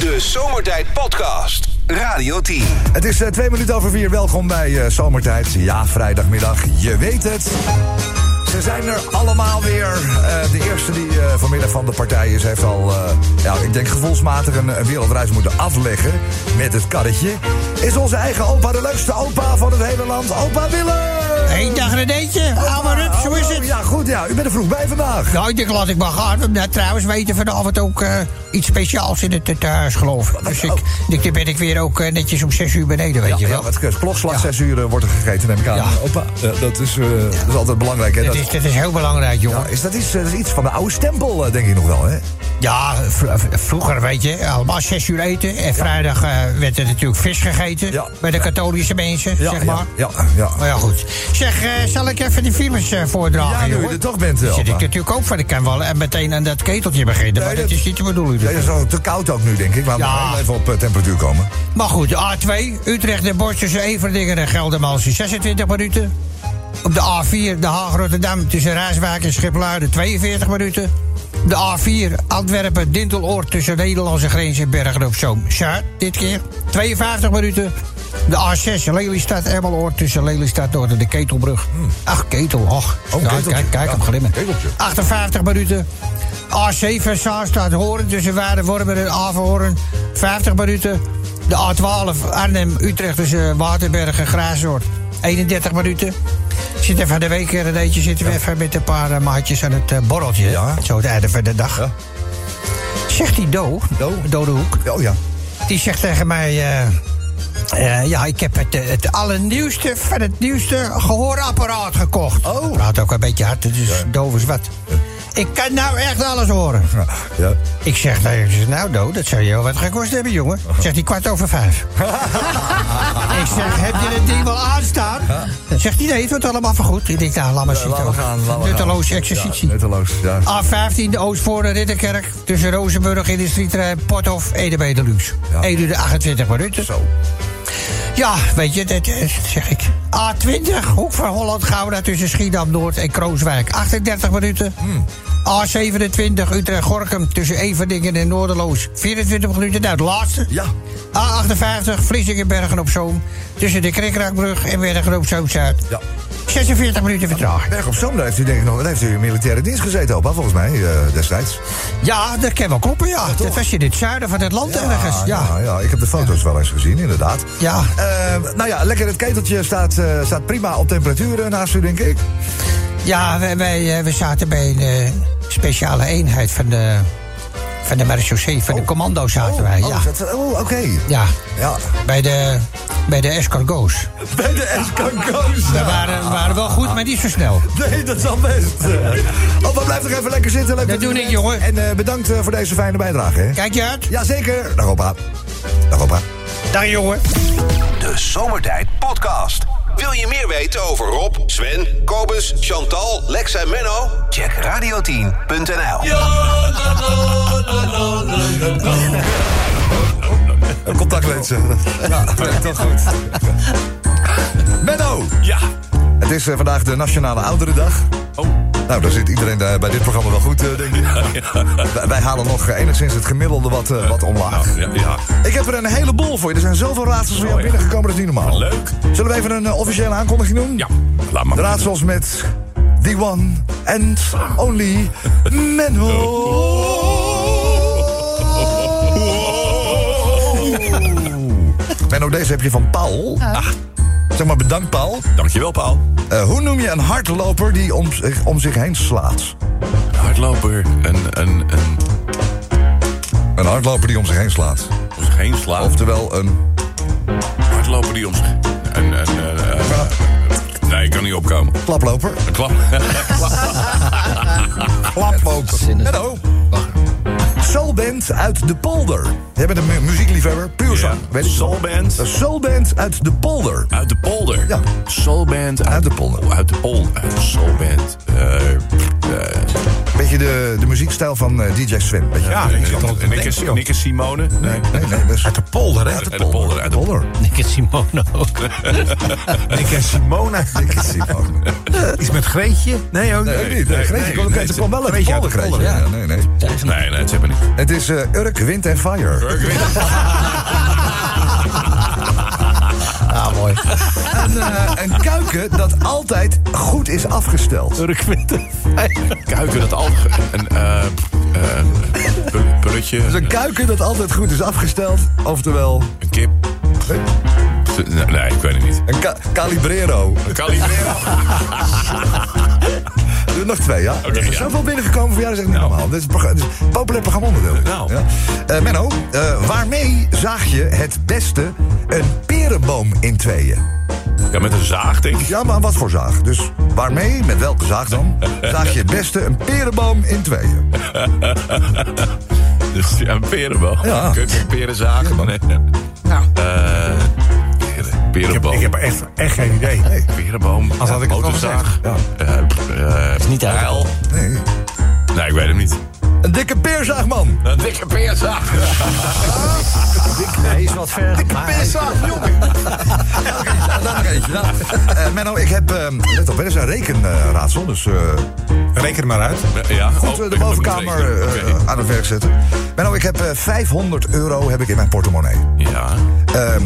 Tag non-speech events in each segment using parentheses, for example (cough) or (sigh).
De Zomertijd Podcast. Radio 10. Het is eh, twee minuten over vier. Welkom bij eh, Zomertijd. Ja, vrijdagmiddag. Je weet het. Ze zijn er allemaal weer. Eh, de eerste die eh, vanmiddag van de partij is, heeft al, eh, ja, ik denk gevoelsmatig een, een wereldreis moeten afleggen met het karretje. Is onze eigen opa de leukste opa van het hele land, opa Willem! Hey, dag Renéetje. Oude rup, zo is het. Ja, goed, ja. U bent er vroeg bij vandaag. Nou, ik denk, laat ik maar gaan. Omdat trouwens weten vanavond ook iets speciaals in het thuis, geloof ik. Dus ik, ik, dan ben ik weer ook netjes om 6 uur beneden, weet je Ja, wel. het is klokslag Ja. zes uur wordt er gegeten, neem ik aan. Ja. Opa, ja, dat, is, dat is altijd belangrijk, hè? Dat Dat- is, dat is heel belangrijk, jongen. Ja, is dat, iets, dat is iets van de oude stempel, eh, denk ik nog wel, hè? Ja, v- vroeger, weet je, allemaal 6 uur eten. En vrijdag eh, werd er natuurlijk vis gegeten. Ja. Bij de katholische mensen, zeg maar. Ja, ja, ja. Maar ja, goed. Zeg, eh, zal ik even die virus eh, voordragen, Ja, nu je er toch bent, eh, Zit ik natuurlijk ook van. Kan wel en meteen aan dat keteltje beginnen. maar dat- dat is niet de bedoeling. Ja, het is al te koud ook nu, denk ik. Laten we heel even op eh, temperatuur komen. Maar goed, de A2, Utrecht en Bosch tussen Everdingen en Geldermalsen 26 minuten. Op de A4, De Haag-Rotterdam tussen Rijswijk en Schipluiden 42 minuten. De A4, Antwerpen, Dinteloord tussen Nederlandse grens en Bergen op Zoom. Zuid, dit keer 52 minuten. De A6, Lelystad, Emmeloord tussen Lelystad Noord en de Ketelbrug. Ach, Ketel, och. Oh, Ja, kijk, kijk Ja, hem glimmen. keteltje. 58 minuten. A7 Zaanstad Horen tussen Waardenwormen en Averhoorn. 50 minuten. De A12 Arnhem Utrecht tussen Waterberg en Graasoord. 31 minuten. Zit even aan de week, eh, Renéetje, zitten we even met een paar eh, maatjes aan het eh, borreltje. Ja. Zo het einde van de dag. Ja. Zegt die Do, Do? Dode Hoek, Oh ja. die zegt tegen mij... eh, eh, ja, ik heb het, het allernieuwste van het nieuwste gehoorapparaat gekocht. Oh. Praat ook een beetje hard, het is doof als wat. Ik kan nou echt alles horen. Ja, ja. Ik zeg, nou, ik nou Do, dat zou je wel wat gekost hebben, jongen. Zegt hij kwart over vijf. (laughs) ik zeg, heb je het ding wel aanstaan? Dan zegt hij, nee, het wordt allemaal vergoed. Ik denk, nou, laat maar Ja, zitten. gaan. exercitie. Ja, nutteloos, ja. A15, de Oostvoorne Ridderkerk. Tussen Rozenburg, Industrieterrein, Pothof, Edebe Deluxe. Ja. 1 uur de 28 minuten. Zo. Ja, weet je, dat eh, zeg ik. A20, Hoek van Holland, Gouda tussen Schiedam Noord en Krooswijk. 38 minuten. A27, Utrecht-Gorkum tussen Everdingen en Noorderloos. 24 minuten. Nou, de laatste. Ja. A58, Vlissingen, Bergen op Zoom. Tussen de Krikraakbrug en Bergen op Zoom-Zuid. Ja. 46 minuten vertraging. Berg op Zoom, heeft u denk ik nog... Daar heeft u in militaire dienst gezeten, opa, volgens mij, eh, destijds. Ja, dat kan wel kloppen, ja. dat was in het zuiden van het land ergens. Ja. ja, ja, ik heb de foto's wel eens gezien, inderdaad. Ja. Eh, nou ja, lekker, het keteltje staat, eh, staat prima op temperatuur eh, naast u, denk ik. Ja, wij, wij, we zaten bij een speciale eenheid van de, van de marechaussee, van de commando zaten wij. Oh, Ja, oh, oh, oké. ja. Ja. bij de, bij de escargots. Bij de escargots. We waren, we waren wel goed, maar niet zo snel. Nee, dat is al best. Oh, maar blijf nog even lekker zitten. Leuk Dat doe ik, jongen. En eh, bedankt eh, voor deze fijne bijdrage. Hè? Kijk je uit? Jazeker. Dag opa. Dag opa. Dag jongen. De Zomertijd Podcast. Wil je meer weten over Rob, Sven, Kobus, Chantal, Lex en Menno? Check radio10.nl. Een contactlensen. Ja, dat goed. Menno. Ja. Het is eh, vandaag de Nationale Ouderendag. Oh. Nou, daar zit iedereen bij dit programma wel goed, eh, denk ik. Wij, wij halen nog eh, enigszins het gemiddelde wat, wat omlaag. Ja, ja. Ik heb er een heleboel voor je. Er zijn zoveel raadsels voor jou Oh, ja. binnengekomen, dat is niet normaal. Leuk. Zullen we even een officiële aankondiging doen? Ja, laat maar. De raadsels met the one and only Menno. Menno, deze heb je van Paul. Ah. Zeg maar bedankt, Paul. Dankjewel, Paul. Eh, hoe noem je een hardloper die om, zich- om zich heen slaat? Hardloper, een, een, een, Een hardloper die om zich heen slaat. om zich heen slaan. Oftewel een... hardloper die om zich... Een, een, een, een- nee, ik kan niet opkomen. Klaploper. Een klap. (laughs) Klaploper. Menno. Soulband uit de polder. Jij bent een mu- muziekliefhebber, puur zang. Weet ik wel. Soulband. Een soulband uit de polder. Uit de polder. Ja. Soulband Uit de polder. Oh, uit de polder. Uit de soulband. Eh, Beetje de, de muziekstijl van eh, DJ Sven. Beetje. Ja, ik al Nikke, denken, joh. Nikke Simone? Nee. Nee, nee, dat is Uit de polder, hè? Uit de polder. Uit de Polder. Ik het Simone ook. Ik en Simona. Ik zie. Iets met Greetje? Nee, ook Nee, niet. Nee, Greetje, nee, kwam- nee, ze kwam wel uit de Greetje uit polder, de Greetje. polder, Ja, nee, nee. Nee, nee, het hebben we niet. Het is eh, Urk, Wind en Fire. (laughs) Ah, mooi. (laughs) Een, eh, een kuiken dat altijd goed is afgesteld. Kuiken dat al. Een eh, eh, pu- pulletje. Dus een kuiken dat altijd goed is afgesteld. Oftewel, Een kip. Nee, nee, ik weet het niet. een ca- calibrero. Een calibrero. (laughs) Er nog twee, ja? Oké, er is ja. zoveel binnengekomen voor jou, dat is echt niet Nou. normaal. Dit is, progra- dit is een populair programma onderdeel. Nou. Ja. Eh, Menno, eh, waarmee zaag je het beste een perenboom in tweeën? Ja, met een zaag, denk ik. Ja, maar wat voor zaag? Dus waarmee, met welke zaag dan, zaag je het beste een perenboom in tweeën? (laughs) Dus ja, een perenboom. Ja. Kun je een peren zagen? Nee. Nou, Eh, peren- Ik heb, perenboom. ik heb echt, echt geen idee. Nee, Perenboom. Als had ik motorzaag. Ja. Eh, eh, is niet bijl. nee. Nee, ik weet het niet. Een dikke peerzaagman. Een dikke peerzaag. (laughs) hij is wat ver. maar- Peerzaag, jongen. (laughs) Ja, daar nog eentje. Nou, eh, Menno, ik heb, eh, let op, dit is een rekenraadsel, dus... eh, Reken er maar uit. Ja, Goed, oh, de bovenkamer eh, Oké. aan het werk zetten. Menno, ik heb eh, 500 euro heb ik in mijn portemonnee. Ja. Dochter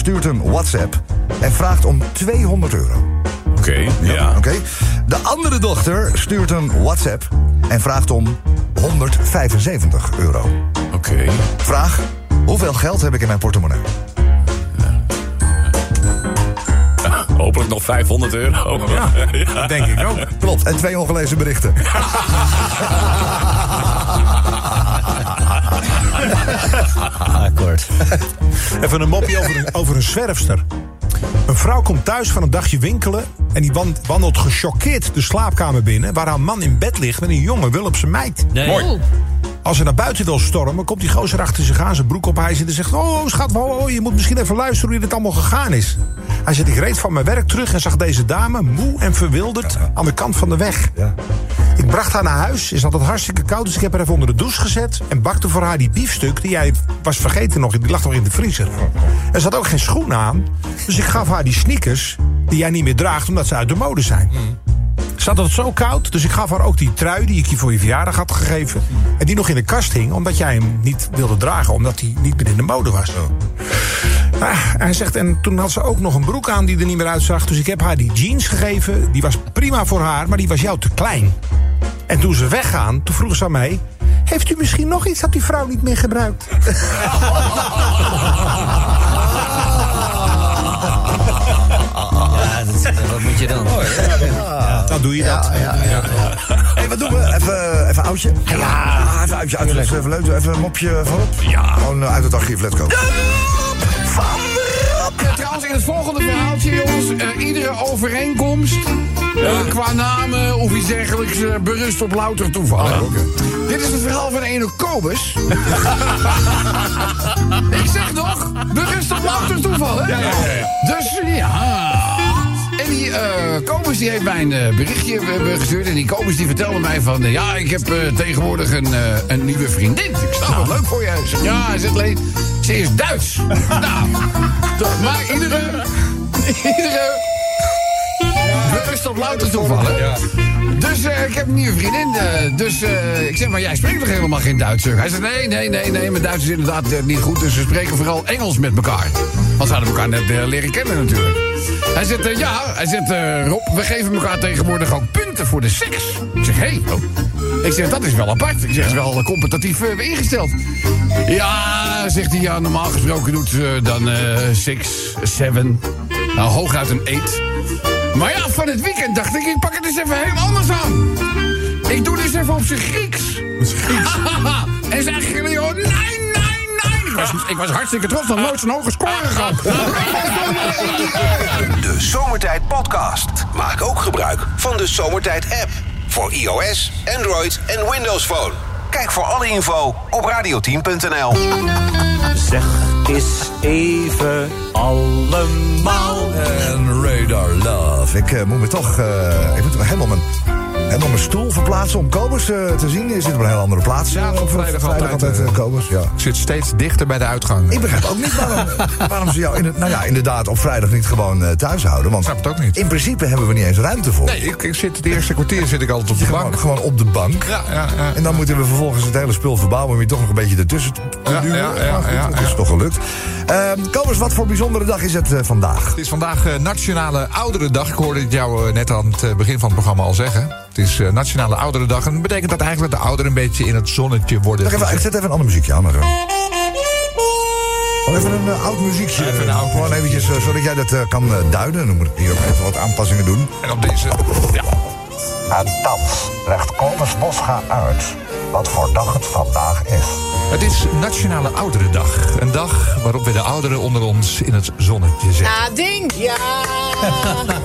stuurt een WhatsApp en vraagt om 200 euro. Oké, ja. Oké. De andere dochter stuurt een WhatsApp en vraagt om 175 euro. Oké. Vraag, hoeveel geld heb ik in mijn portemonnee? (laughs) Hopelijk nog 500 euro. (laughs) Ja, dat denk ik ook. Klopt, en twee ongelezen berichten. (laughs) (laughs) Akkoord. Even een mopje over een, over een zwerfster. Een vrouw komt thuis van een dagje winkelen... en die wan- wandelt gechoqueerd de slaapkamer binnen... waar haar man in bed ligt met een jonge Wulpse meid. Mooi. Als ze naar buiten wil stormen, komt die gozer achter zich aan... zijn broek op hij zit en zegt... Oh, schat, oh, oh, je moet misschien even luisteren hoe dit allemaal gegaan is. Hij zegt, ik reed van mijn werk terug en zag deze dame... moe en verwilderd aan de kant van de weg. Ja. Ik bracht haar naar huis. Is altijd hartstikke koud, dus ik heb haar even onder de douche gezet... en bakte voor haar die biefstuk die jij was vergeten nog. Die lag nog in de vriezer. Er zat ook geen schoen aan. Dus ik gaf haar die sneakers die jij niet meer draagt... omdat ze uit de mode zijn. Ze had het zo koud, dus ik gaf haar ook die trui... die ik je voor je verjaardag had gegeven. En die nog in de kast hing, omdat jij hem niet wilde dragen... omdat hij niet meer in de mode was. Ah, hij zegt, en toen had ze ook nog een broek aan die er niet meer uitzag. Dus ik heb haar die jeans gegeven. Die was prima voor haar, maar die was jou te klein. En toen ze weggaan, toen vroeg ze aan mij... Heeft u misschien nog iets dat die vrouw niet meer gebruikt? Ja, dat, wat moet je dan? Nou doe je dat. Hé, wat doen we? Even, even oudje? Ja, even oudje. Uit, even, even leuk. Even een mopje voorop. Ja. Gewoon eh, uit het archief, let's go. Ja, trouwens, in het volgende verhaaltje, jongens. eh, iedere overeenkomst eh, qua namen of iets dergelijks eh, berust op louter toeval. hè? Dit is het verhaal van ene Kobus. (laughs) Ik zeg nog, berust op louter toeval, hè? Dus ja. En die eh Kobus die heeft mij een berichtje eh, gestuurd. En die Kobus die vertelde mij van... ja, ik heb tegenwoordig een, een nieuwe vriendin. Ik snap wat leuk voor je. Zeg, ja, hij zegt alleen... Ze is Duits. (laughs) nou, toch, maar iedere... Iedere... Bewust op louter toevallen. Dus eh, ik heb een nieuwe vriendin. eh, dus eh, ik zeg, maar jij spreekt toch helemaal geen Duits? Hij zegt, nee, nee, nee, nee. Mijn Duits is inderdaad niet goed. Dus we spreken vooral Engels met elkaar. Want ze hadden elkaar net leren kennen natuurlijk. Hij zegt, ja, hij zegt, Rob, we geven elkaar tegenwoordig ook punten voor de seks. Ik zeg, hé. Hey. Ik zeg, dat is wel apart. Ik zeg, is wel competitief ingesteld. Ja, zegt hij, ja, normaal gesproken doet ze dan eh six, seven, nou hooguit een eight. Maar ja, van het weekend dacht ik, ik pak het eens even heel anders aan. Ik doe dit even op zijn Grieks. Grieks? (laughs) en zeggen jullie, oh, nee, nee, nee. Ik was, ik was hartstikke trots, dan nooit zo'n hoge score gehad. De Zomertijd Podcast. Maak ook gebruik van de Zomertijd app. Voor iOS, Android en Windows Phone. Kijk voor alle info op radioteam.nl. Zeg eens even allemaal. En Radar Love. Ik eh, moet me toch... eh, ik moet helemaal mijn helemaal mijn stoel verplaatsen om Kobus eh, te zien. Je zit op een heel andere plaats. Ja, eh, op vrijdag altijd, eh, eh, Kobus, ja. Ik zit steeds dichter bij de uitgang. Ik begrijp ook niet waarom, (laughs) waarom ze jou in het, nou ja, inderdaad op vrijdag niet gewoon thuis houden. Want snap het ook niet. in principe hebben we niet eens ruimte voor. Nee, ik, ik zit het eerste kwartier zit ik altijd op de Gewoon, bank. gewoon op de bank. Ja, ja, ja. En dan moeten we vervolgens het hele spul verbouwen... om je toch nog een beetje ertussen te duwen. ja, ja, dat is toch gelukt. Kobus, wat voor bijzondere dag is het vandaag? Het is vandaag eh, Nationale Ouderendag. Ik hoorde het jou net aan het begin van het programma al zeggen. Het is eh, Nationale Ouderendag. En dat betekent dat eigenlijk de ouderen een beetje in het zonnetje worden even, ik zet even een ander muziekje aan. Maar. Gewoon even een eh, oud muziekje. Even een oud Gewoon eventjes, eh, zodat jij dat kan duiden. Dan moet ik hier ook even wat aanpassingen doen. En op deze... Ja, En thans legt Kobus Bosga uit wat voor dag het vandaag is. het is Nationale Ouderendag. Een dag waarop we de ouderen onder ons in het zonnetje zetten. Ah, ding! Ja!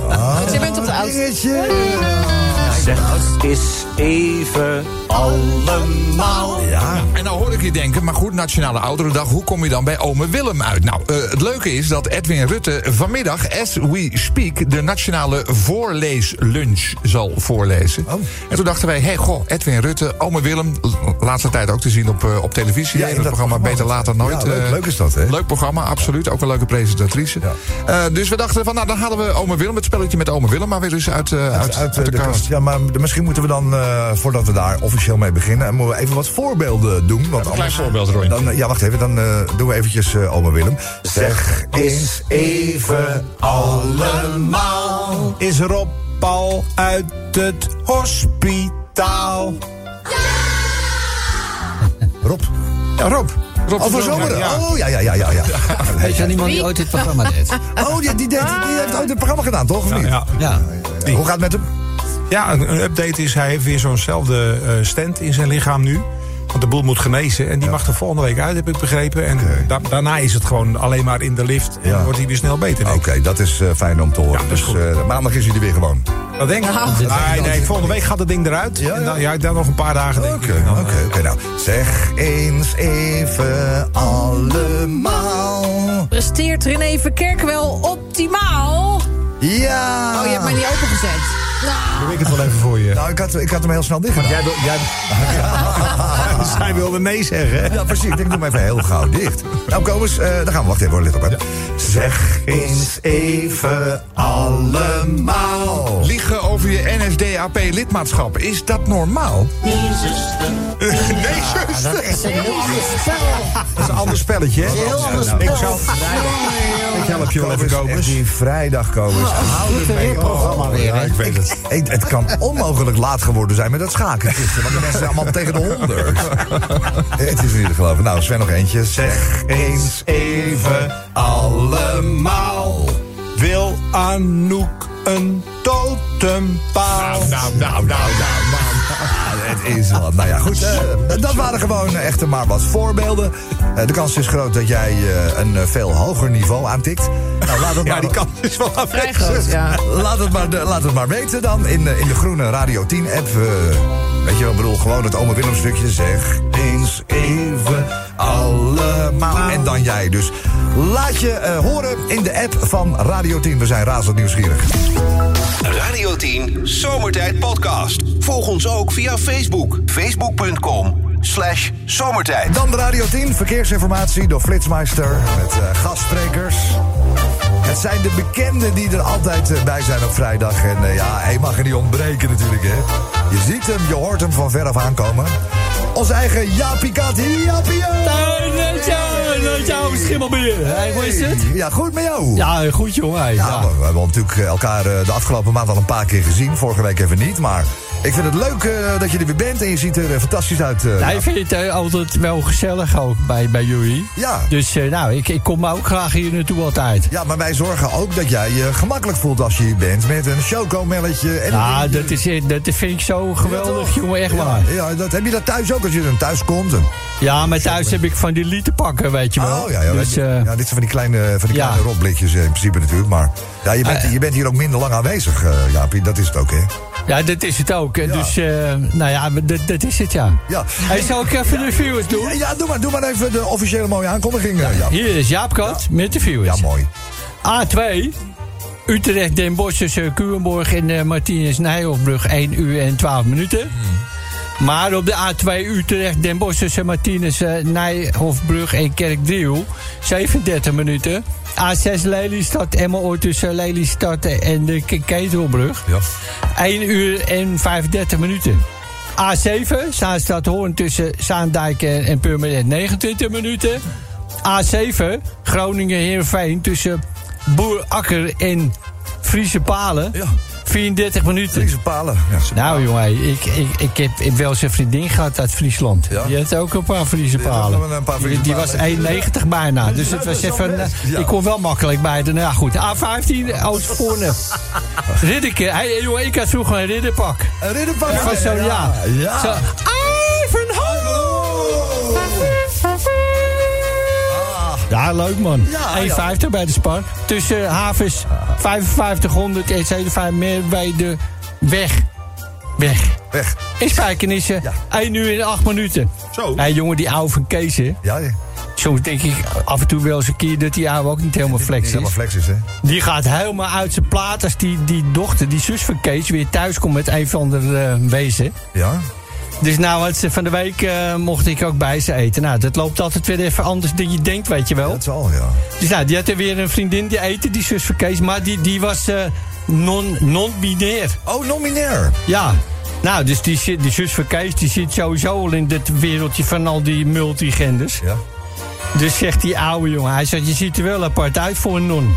Want (laughs) je bent op de oudste. Zeg eens even allemaal. Ja. En nou hoor ik je denken, maar goed, Nationale Ouderendag, hoe kom je dan bij ome Willem uit? Nou, eh, het leuke is dat Edwin Rutte vanmiddag, as we speak, de Nationale Voorleeslunch zal voorlezen. Oh. En toen dachten wij, hé, hey, goh, Edwin Rutte, ome Willem, laatste tijd ook te zien op, eh, op televisie. Ja, in het dat programma. Beter Later Nooit. Ja, leuk- eh, leuk is dat, hè? Leuk programma, absoluut. Ook een leuke presentatrice. Ja. Eh, dus we dachten van, nou, dan halen we ome Willem, het spelletje met ome Willem, maar weer eens uit, uit, Uit, uit, de, de kast. kast. Ja, maar misschien moeten we dan, eh, voordat we daar officieel mee beginnen... moeten we even wat voorbeelden doen. Want een klein voorbeeld, Roy. Dan, eh, ja, wacht even, dan eh, doen we eventjes eh oma Willem. Zeg eens even allemaal... Is Rob al uit het hospitaal? Rob. Ja, Rob. Rob Oh, voor Zomer. ja. Oh, ja, ja, ja, ja. ja. (laughs) Weet je aan iemand die ooit dit programma deed? Oh, die, die, deed, die heeft ooit het programma gedaan, toch? Of niet? Ja, Ja. Hoe gaat het met hem? Ja een, een update is, hij heeft weer zo'nzelfde eh stand in zijn lichaam nu. Want de boel moet genezen. En die mag er volgende week uit, heb ik begrepen. En da- daarna is het gewoon alleen maar in de lift. En Ja. wordt hij weer snel beter. Oké, dat is eh, fijn om te horen. Ja, dus eh, maandag is hij er weer gewoon. Dat denk ik. Nee, nee, volgende week gaat het ding eruit. Ja, En dan, ja, dan nog een paar dagen denk Oké, ik. Oké, oké. Nou, zeg eens even allemaal. Presteert René Verkerk wel optimaal? Ja. Oh, je hebt mij niet opengezet. Doe ik het wel even voor je. Nou, ik had, ik had hem heel snel dicht gedaan. Jij wil, jij... (laughs) Zij wilde nee zeggen, hè? Ja, precies. Ik denk, doe hem even heel gauw dicht. Nou, kom eens. eh dan gaan we. Wacht even, let op. Hè. Zeg eens even allemaal. Liegen over je NSDAP-lidmaatschap, is dat normaal? Dat is een heel ander spel. Dat is een ander spelletje, hè? Heel ander Ik spel. Ik help je wel even, die vrijdag, ermee weer op. programma weer, ik weet het. Ik- het kan (laughs) onmogelijk laat geworden zijn met dat schaken. Want de mensen zijn allemaal tegen de honderd. (laughs) het is niet te geloven. Nou, Sven nog eentje. Zeg eens even allemaal. Wil Anouk een totempaal? Nou, nou, nou, nou, nou. Het is wat. Nou ja, goed. eh, dat waren gewoon echt maar wat voorbeelden. Eh, de kans is groot dat jij eh, een veel hoger niveau aantikt. Nou, laat het Ja, maar, die (laughs) kans is wel afwezig. ja. laat, het maar, laat het maar weten dan in de, in de groene Radio 10 app. eh, weet je wel, ik bedoel, gewoon het Ome Willem stukje. Zeg eens even allemaal. En dan jij. Dus laat je eh, horen in de app van Radio 10. We zijn razend nieuwsgierig. Radio 10 Zomertijd Podcast. Volg ons ook via Facebook. Facebook.com slash zomertijd. Dan de Radio 10, verkeersinformatie door Flitsmeister met eh, gastsprekers. Het zijn de bekenden die er altijd eh, bij zijn op vrijdag. En eh, ja, hij mag er niet ontbreken natuurlijk, hè. Je ziet hem, je hoort hem van veraf aankomen. Onze eigen Jaapie Kat, Jaapie! Ciao, schimmelbeer. Hey, hoe is het? Ja, goed met jou. Ja, goed jongen. Ja, Ja. we, we hebben natuurlijk eh, elkaar de afgelopen maand al een paar keer gezien. Vorige week even niet, maar ik vind het leuk eh, dat je er weer bent. En je ziet er eh, fantastisch uit. Ja, Jaap. ik vind het altijd wel gezellig ook bij, bij jullie. Ja. Dus nou, ik, ik kom ook graag hier naartoe altijd. Ja, maar wij zorgen ook dat jij je gemakkelijk voelt als je hier bent. Met een chocomelletje en een dingetje. dat, is, dat vind ik zo geweldig, jongen, echt waar. Ja, dat, heb je dat thuis ook als je dan thuis komt? En, Ja, maar thuis heb ik van die literpakken, weet je wel. oh ja, ja, dus, weet je- ja, dit zijn van die kleine, van die kleine robblikjes eh, in principe natuurlijk. Maar ja, je, bent, je bent hier ook minder lang aanwezig, Jaapie. Dat is het ook, hè? Ja, dat is het ook. En Ja. Dus, eh, nou ja, dat, dat is het, ja. Ja. Hey, zal ik even de viewers doen? Ja, doe maar, doe maar even de officiële mooie aankondiging, eh. Hier is Jaap Kat met de viewers. Ja, mooi. A2, Utrecht, Den Bosch tussen Culemborg en uh, Martinez Nijhoffbrug 1 uur en 12 minuten. Maar op de A2 Utrecht, Den Bosch tussen Martinez uh, Nijhoffbrug en Kerkdriel 37 minuten. A6 Lelystad, Emmeloord tussen Lelystad en de Ke- Ketelbrug. Ja. 1 uur en 35 minuten. A7, Zaanstad Hoorn tussen Zaandijk en, en Purmerend 29 minuten. A7, Groningen Heerenveen tussen Boer Akker en Friese Palen. Ja. 34 minuten. Friese palen. Ja. Nou jongen, ik, ik, ik, heb, ik wel eens een vriendin gehad uit Friesland. Ja. Die had ook een paar Friese palen. wel een paar Friese Die, die was palen. 1,90 bijna. Dus het was even... eh, Ja. Ik kon wel makkelijk bij de... Nou ja, goed. A15, Oostvoorne. (laughs) Ridderke. Hey, jongen, ik had vroeger een ridderpak. Een ridderpak. Was zo, ja. ja. Zo, Ja, leuk man. Ja, 1,50 bij de Spar. Tussen havens 5500 en 75 meer bij de weg. Weg. Weg. In Spijkenissen. Ja. 1 uur en 8 minuten. Zo. Hé jongen, die oude van Kees, hè. Ja, ja. Soms denk ik af en toe wel eens een keer dat die oude ook niet helemaal flex Niet helemaal is. flex is, hè? Die gaat helemaal uit zijn plaat als die, die dochter, die zus van Kees, weer thuis komt met een van de eh, wezen. Ja. Dus nou, had ze van de week eh, mocht ik ook bij ze eten. Nou, dat loopt altijd weer even anders dan je denkt, weet je wel. Dat zal, ja. Dus nou, die had er weer een vriendin die eten, die zus van Kees. Maar die, die was eh, non- non-binair. Oh, nominair. ja. Nou, dus die, die zus van Kees die zit sowieso al in dit wereldje van al die multigenders. Ja. Dus zegt die oude jongen, hij zegt, je ziet er wel apart uit voor een non.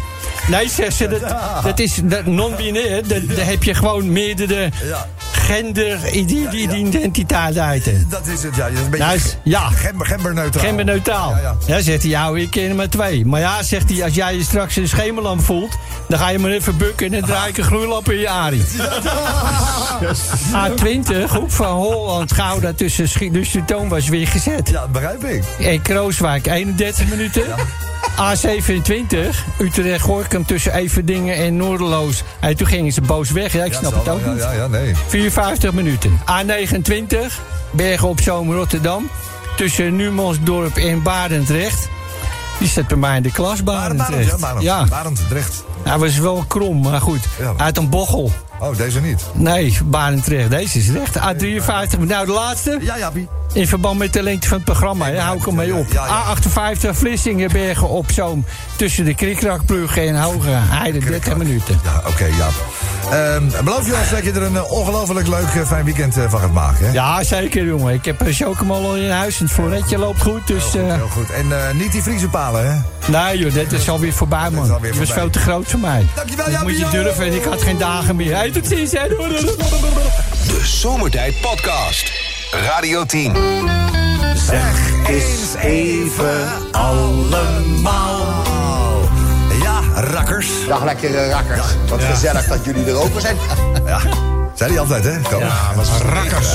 Nee, zegt ze, dat, (laughs) dat is dat non-binair. dat- Daar heb je gewoon meerdere Ja. Gender-identiteiten. Dat is het, ja. Je is een beetje Nou, ja. gember, gemberneutraal. Genderneutraal. Ja, ja. Ja, zegt hij, ja, ik ken er maar twee. Maar ja, zegt hij, als jij je straks een schemerlamp voelt... dan ga je maar even bukken en dan draai ik een gloeilamp in je arie. A20, groep (laughs) van Holland, Gouda tussen Schiet... Dus de toon was weer gezet. Ja, begrijp ik. En Krooswijk, 31 minuten. A27, Utrecht Gorkum tussen Everdingen en Noorderloos. En toen gingen ze boos weg. Ja, ik snap Ja, het ook ja, niet. Ja, ja, nee. 54 minuten. A29, Bergen op Zoom, Rotterdam. Tussen Numansdorp en Barendrecht. Die staat bij mij in de klas, Barend, Barendrecht. ja, Barend. Ja, Barend, Drecht. Hij was wel krom, maar goed. Ja. Uit een bochel. Oh, deze niet. Nee, Barendrecht, deze is recht. A53, nou de laatste. Ja, Jaapie. In verband met de lengte van het programma, hou ik hem mee op. Ja, ja. A58, Vlissingen, Bergen op Zoom. Tussen de Krikrakbrug en Hoge Heide, 30 minuten. Ja, oké, Jaap. Ehm, beloof je ons dat je er een eh, ongelooflijk leuk eh, fijn weekend eh, van gaat maken, hè? Ja, zeker jongen. Ik heb een al in huis. Het floretje loopt goed, dus... Heel goed. En niet die Friese palen, hè? Nee joh, dit is alweer voorbij man. is alweer was veel te groot voor mij. Dankjewel, Jaapie, moet je durven en ik had geen dagen meer. Hey, tot ziens hè. De Zomertijd Podcast. Radio 10. Zeg eens even allemaal. Ja, rakkers. Dag lekkere rakkers. Wat gezellig dat jullie er ook weer zijn. (laughs) Ja, zei hij altijd, hè? Kom. Ja, was rakkers.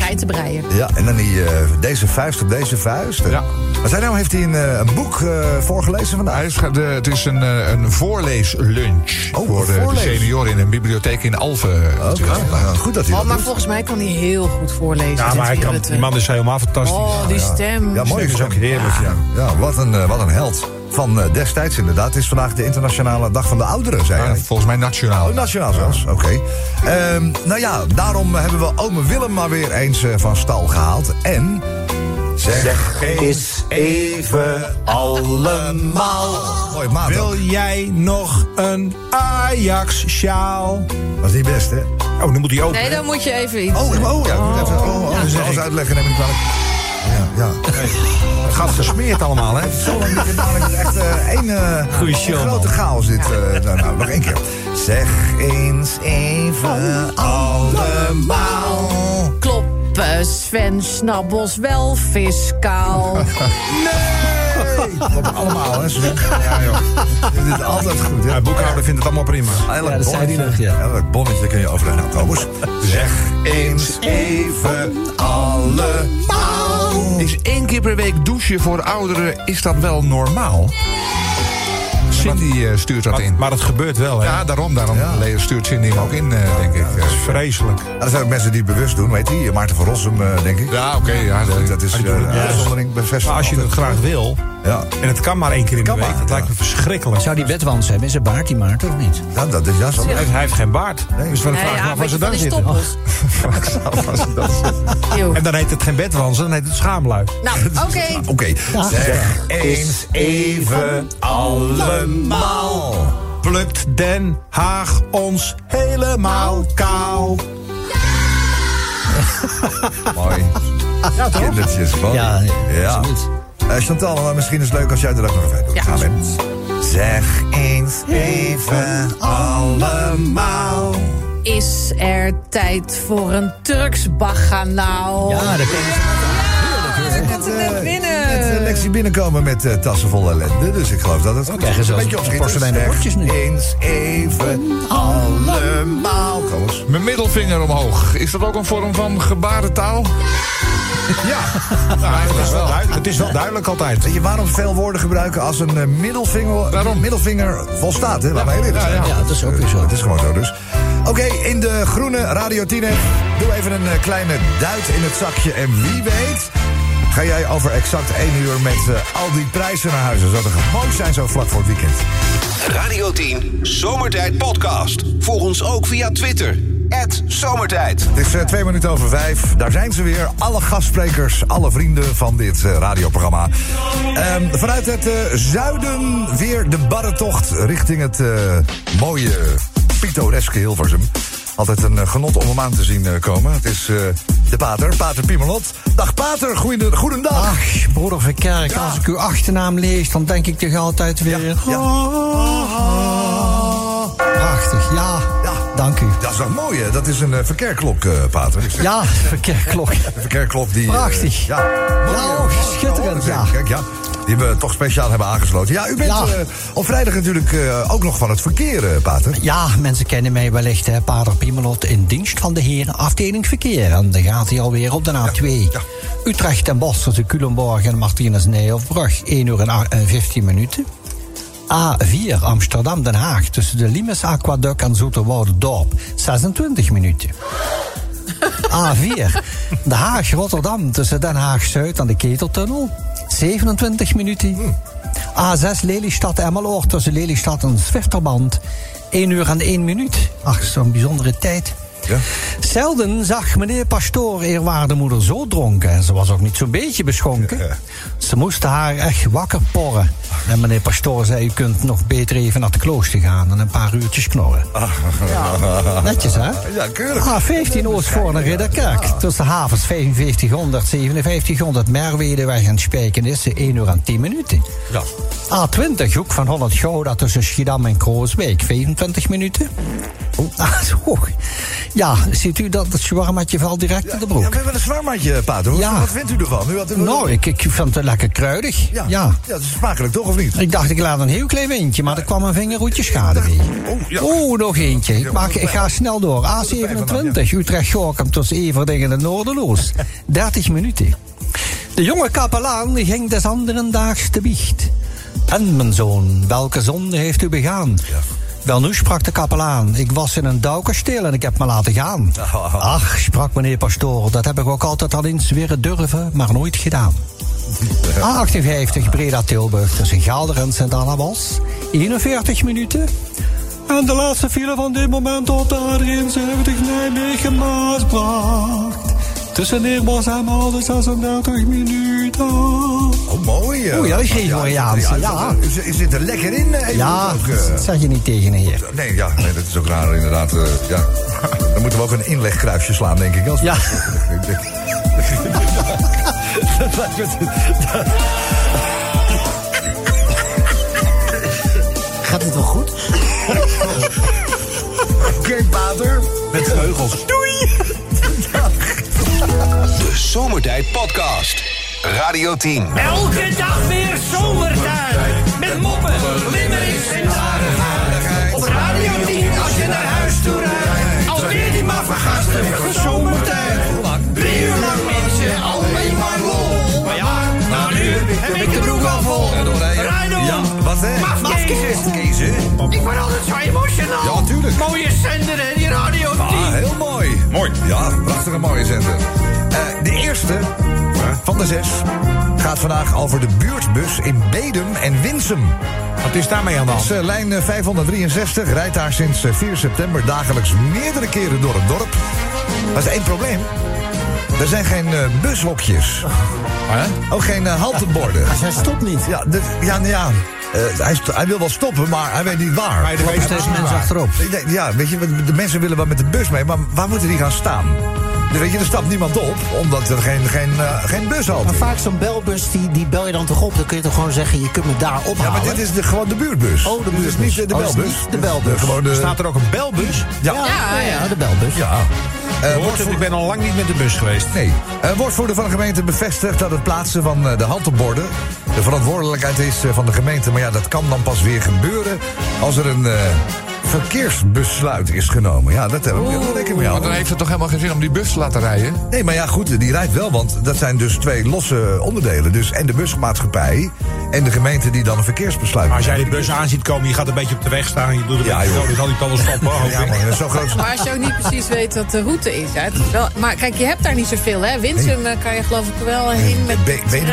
Geitenbreien. Ja, en dan die, eh, deze vuist op deze vuist. Ja. Wat zei nou, heeft hij een, eh, een boek eh, voorgelezen vandaag? Hij is, ge- de, het is een, eh, een voorleeslunch Oh, voor de, de senioren in een bibliotheek in Alphen. Oké, nou, goed dat hij Oh, dat maar doet. volgens mij kan hij heel goed voorlezen. Ja, maar hij kan, die man is helemaal fantastisch. Oh, die stem. Ja, mooi is ook heerlijk, ja. Ja, wat een, eh, wat een held. Van eh, destijds inderdaad. Het is vandaag de internationale dag van de ouderen, zei Ja, hij. volgens mij nationaal. Oh, nationaal zelfs, oké. Ehm, nou ja, daarom hebben we ome Willem maar weer eens eh, van stal gehaald. En... Zeg, Is even allemaal. Mooi maat. Wil jij nog een Ajax-sjaal? Dat is niet best, hè? Oh, dan moet hij open. Nee, dan moet je even iets... Oh, oh, ja, ik moet even, oh, oh, alles uitleggen, neem ik kwalijk. Ja, ja. Het gaat gesmeerd allemaal, hè? Zo lang niet gedaan. Het is echt eh, één show, grote man. chaos dit. eh, nou, nou, nog één keer. Zeg eens even allemaal. Kloppen Sven Snabbels wel fiscaal. (laughs) (laughs) Klopt allemaal, hè, Sven? Ja, joh. Dit is altijd goed, hè? Ja, boekhouder vindt het allemaal prima. Elk Ja, dat bonnetje- nog, ja. Elk bonnetje kun je overleggen. Nou, Kobus. (laughs) Zeg eens even allemaal. Is één keer per week douchen voor ouderen, is dat wel normaal? Cindy eh, stuurt dat Maar, in. maar het gebeurt wel, hè? Ja, daarom, daarom Ja. stuurt Cindy hem ook in, eh, denk ik. Dat is vreselijk. Ja, er zijn ook mensen die het bewust doen, weet je. Maarten van Rossum, eh, denk ik. Ja, oké. ja, de- Dat is eh, het een uitzondering bevestigd. Maar als je het graag wil, Ja. En het kan maar één keer in de week. maar, Dat ja. lijkt me verschrikkelijk. Zou die bedwans hebben in zijn baard, die Maarten, of niet? Ja, dat is ja, zo. Hij heeft, geen baard. Dus van de Nee, vraag ja, af waar ze van dan zitten. (laughs) En dan heet het geen bedwansen, dan heet het schaamluis. Nou, (laughs) oké. (laughs) Oké, zeg eens even allemaal. Plukt Den Haag ons helemaal kaal. Mooi. Ja, toch? Kindertjes, mooi. Ja, ja. absoluut. Eh, Chantal, maar misschien is het leuk als jij er ook nog even doet. Ja. We. Zeg eens even allemaal. Is er tijd voor een Turks baganaal? Ja, dat kan net, net binnen. Net eh, Lexie binnenkomen met eh, tassen vol ellende. Dus ik geloof dat het goed krijgen is. Een beetje porseleinen Zeg bordjes nu. eens even allemaal. Kom eens. Mijn middelvinger omhoog. Is dat ook een vorm van gebarentaal? Ja, (laughs) nou, het, is wel duidelijk, het is wel duidelijk altijd. Weet je waarom veel woorden gebruiken als een eh, middelvinger, Waarom? middelvinger volstaat? Hè? Laat maar heel eerlijk Ja, zijn. ja. Ja, dat is ook weer zo. Het is gewoon zo dus. Oké, in de groene Radio 10 app doe even een eh, kleine duit in het zakje. En wie weet ga jij over exact één uur met eh, al die prijzen naar huis. Dat zou toch mooi zijn zo vlak voor het weekend. Radio 10 Zomertijd Podcast. Volg ons ook via Twitter. Zomertijd. Het is eh, twee minuten over vijf. Daar zijn ze weer. Alle gastsprekers, alle vrienden van dit eh, radioprogramma. Ehm, vanuit het eh, zuiden weer de barretocht richting het eh, mooie, pittoreske Hilversum. Altijd een genot om hem aan te zien komen. Het is eh, de pater, pater Piemelot. Dag pater, goeien- goedendag. Ach, broeder Verkerk, als ik uw achternaam lees, dan denk ik toch altijd weer... Prachtig, ja. Ja. Dank u. Dat is toch mooi, hè? Dat is een eh, verkeerklok, eh, pater. Ja, (laughs) verkeerklok. Een verkeerklok die... eh, Prachtig. ja, mooi, schitterend, ja. Kijk, ja. Die we toch speciaal hebben aangesloten. Ja, u bent Ja. op vrijdag natuurlijk ook nog van het verkeer, pater. Ja, mensen kennen mij wellicht, hè, Pater Piemelot, in dienst van de heren afdeling verkeer. En dan gaat hij alweer op de A2. ja. Utrecht en Bos tussen Culemborg en Martinez Nijhoffbrug, 1 uur en 15 minuten. A4 Amsterdam-Den Haag tussen de Limes Aquaduct en Zoeterwoude-Dorp, 26 minuten. (laughs) A4 De Haag-Rotterdam tussen Den Haag-Zuid en de Keteltunnel, 27 minuten. A6 Lelystad-Emmeloord tussen Lelystad en Zwifterband. 1 uur en 1 minuut. Ach, zo'n bijzondere tijd. Ja. Zelden zag meneer Pastoor eerwaarde moeder zo dronken. En ze was ook niet zo'n beetje beschonken. Ze moesten haar echt wakker porren. En meneer Pastoor zei, u kunt nog beter even naar de klooster gaan... en een paar uurtjes knorren. Netjes, hè? Ja, keurig. A15 Oostvoorne Ridderkerk. Tussen havens 4500, 5700 Merwedeweg en Spijkenisse 1 uur en 10 minuten. Ja. A20 Hoek van 100 Gouda tussen Schiedam en Krooswijk 25 minuten. Ah, (laughs) zo. Ja, ziet u dat het shawarmaatje valt direct in de Ja, broek. we hebben een zwarmatje, pater. Wat, Ja. wat vindt u ervan? U had, Nou, ik, ik vind het lekker kruidig. ja. Ja. ja. dat is smakelijk toch, of niet? Ik dacht, ik laat een heel klein windje, maar er kwam een vingerroetje schade mee. Oh, ja. Oeh, nog eentje. Ik, maak, ik ga snel door. A27, Utrecht-Gorkum tussen Everdingen en Noorderloos. (laughs) 30 minuten. De jonge kapelaan ging des anderen daags te biecht. En mijn zoon, welke zonde heeft u begaan? Wel nu sprak de kapelaan, ik was in een dauwkasteel en ik heb me laten gaan. (laughs) Ach, sprak meneer pastoor, dat heb ik ook altijd al eens weer durven, maar nooit gedaan. (laughs) A58 Breda-Tilburg tussen Gelder en Sint-Anna-Bos. 41 minuten. En de laatste file van dit moment op de A73 Tussen Neerbos en Malden 36 minuten. Oh, mooi. eh. Oeh, ja, dat is Gregoriaans, ja. Zit- u zit er lekker in. eh, Ja, ook, eh. dat zeg je niet tegen een heer. Nee, ja, nee, dat is ook raar inderdaad. eh, ja. (laughs) Dan moeten we ook een inlegkruisje slaan, denk ik. Als Ja. Ik denk- Dat lijkt me- Gaat het wel goed? Oké, pater. Met vleugels. De Zomertijd Podcast. Radio 10. Elke dag weer zomertijd. Met moppen, limmerings en narigheid. Op Radio 10 als je naar huis toe rijdt. Alweer die maar vergasten van zomertijd. Heb ik de broek al vol. Rijdon, Ja, wat hè? mafkezen. Kezen. Ik word altijd zo emotional. Ja, tuurlijk. Mooie zender hè, die Radio 10. Ah, heel mooi. Mooi. Ja, prachtige mooie zender. Eh, de eerste van de zes gaat vandaag over de buurtbus in Bedum en Winsum. Wat is daarmee aan de hand? eh, lijn eh, 563, rijdt daar sinds eh, 4 september dagelijks meerdere keren door het dorp. Dat is één probleem. Er zijn geen eh, Ook geen eh, halteborden. Maar zij stopt niet. Ja, de- ja, nou ja. eh, hij, st- hij wil wel stoppen, maar hij weet niet waar. Maar je weet Steeds mensen achterop. Ik denk, Ja, weet je, de mensen willen wel met de bus mee, maar waar moeten die gaan staan? Dus weet je, er stapt niemand op, omdat er geen, geen, eh, geen bushalte Maar is. vaak zo'n belbus, die, die bel je dan toch op. Dan kun je toch gewoon zeggen, je kunt me daar Ja, ophalen. maar dit is de, gewoon de buurtbus. Oh, de Dus het is buurtbus. niet de, Oh, belbus. niet de belbus. de, Staat er ook een belbus? ja. Ja, ja, ja, de belbus. Ja. Eh, Hoort het, woordvoerder- ik ben al lang niet met de bus geweest. Nee. Een woordvoerder van de gemeente bevestigt dat het plaatsen van eh, de halteborden de verantwoordelijkheid is eh, van de gemeente. Maar ja, dat kan dan pas weer gebeuren als er een eh, verkeersbesluit is genomen. Ja, dat hebben we rekening mee Maar dan heeft het toch helemaal geen zin om die bus te laten rijden? Nee, maar ja, goed, die rijdt wel, want dat zijn dus twee losse onderdelen. Dus en de busmaatschappij en de gemeente die dan een verkeersbesluit Maar als jij die bus aan ziet komen, je gaat een beetje op de weg staan... je doet een Ja, beetje zo, dan zal die toch wel stoppen, (laughs) Ja, man, zo groot. Maar als je ook niet precies weet wat de route is. Hè, het is wel, maar kijk, je hebt daar niet zoveel. Hè? Winsum eh, kan je geloof ik wel heen met Be- trein.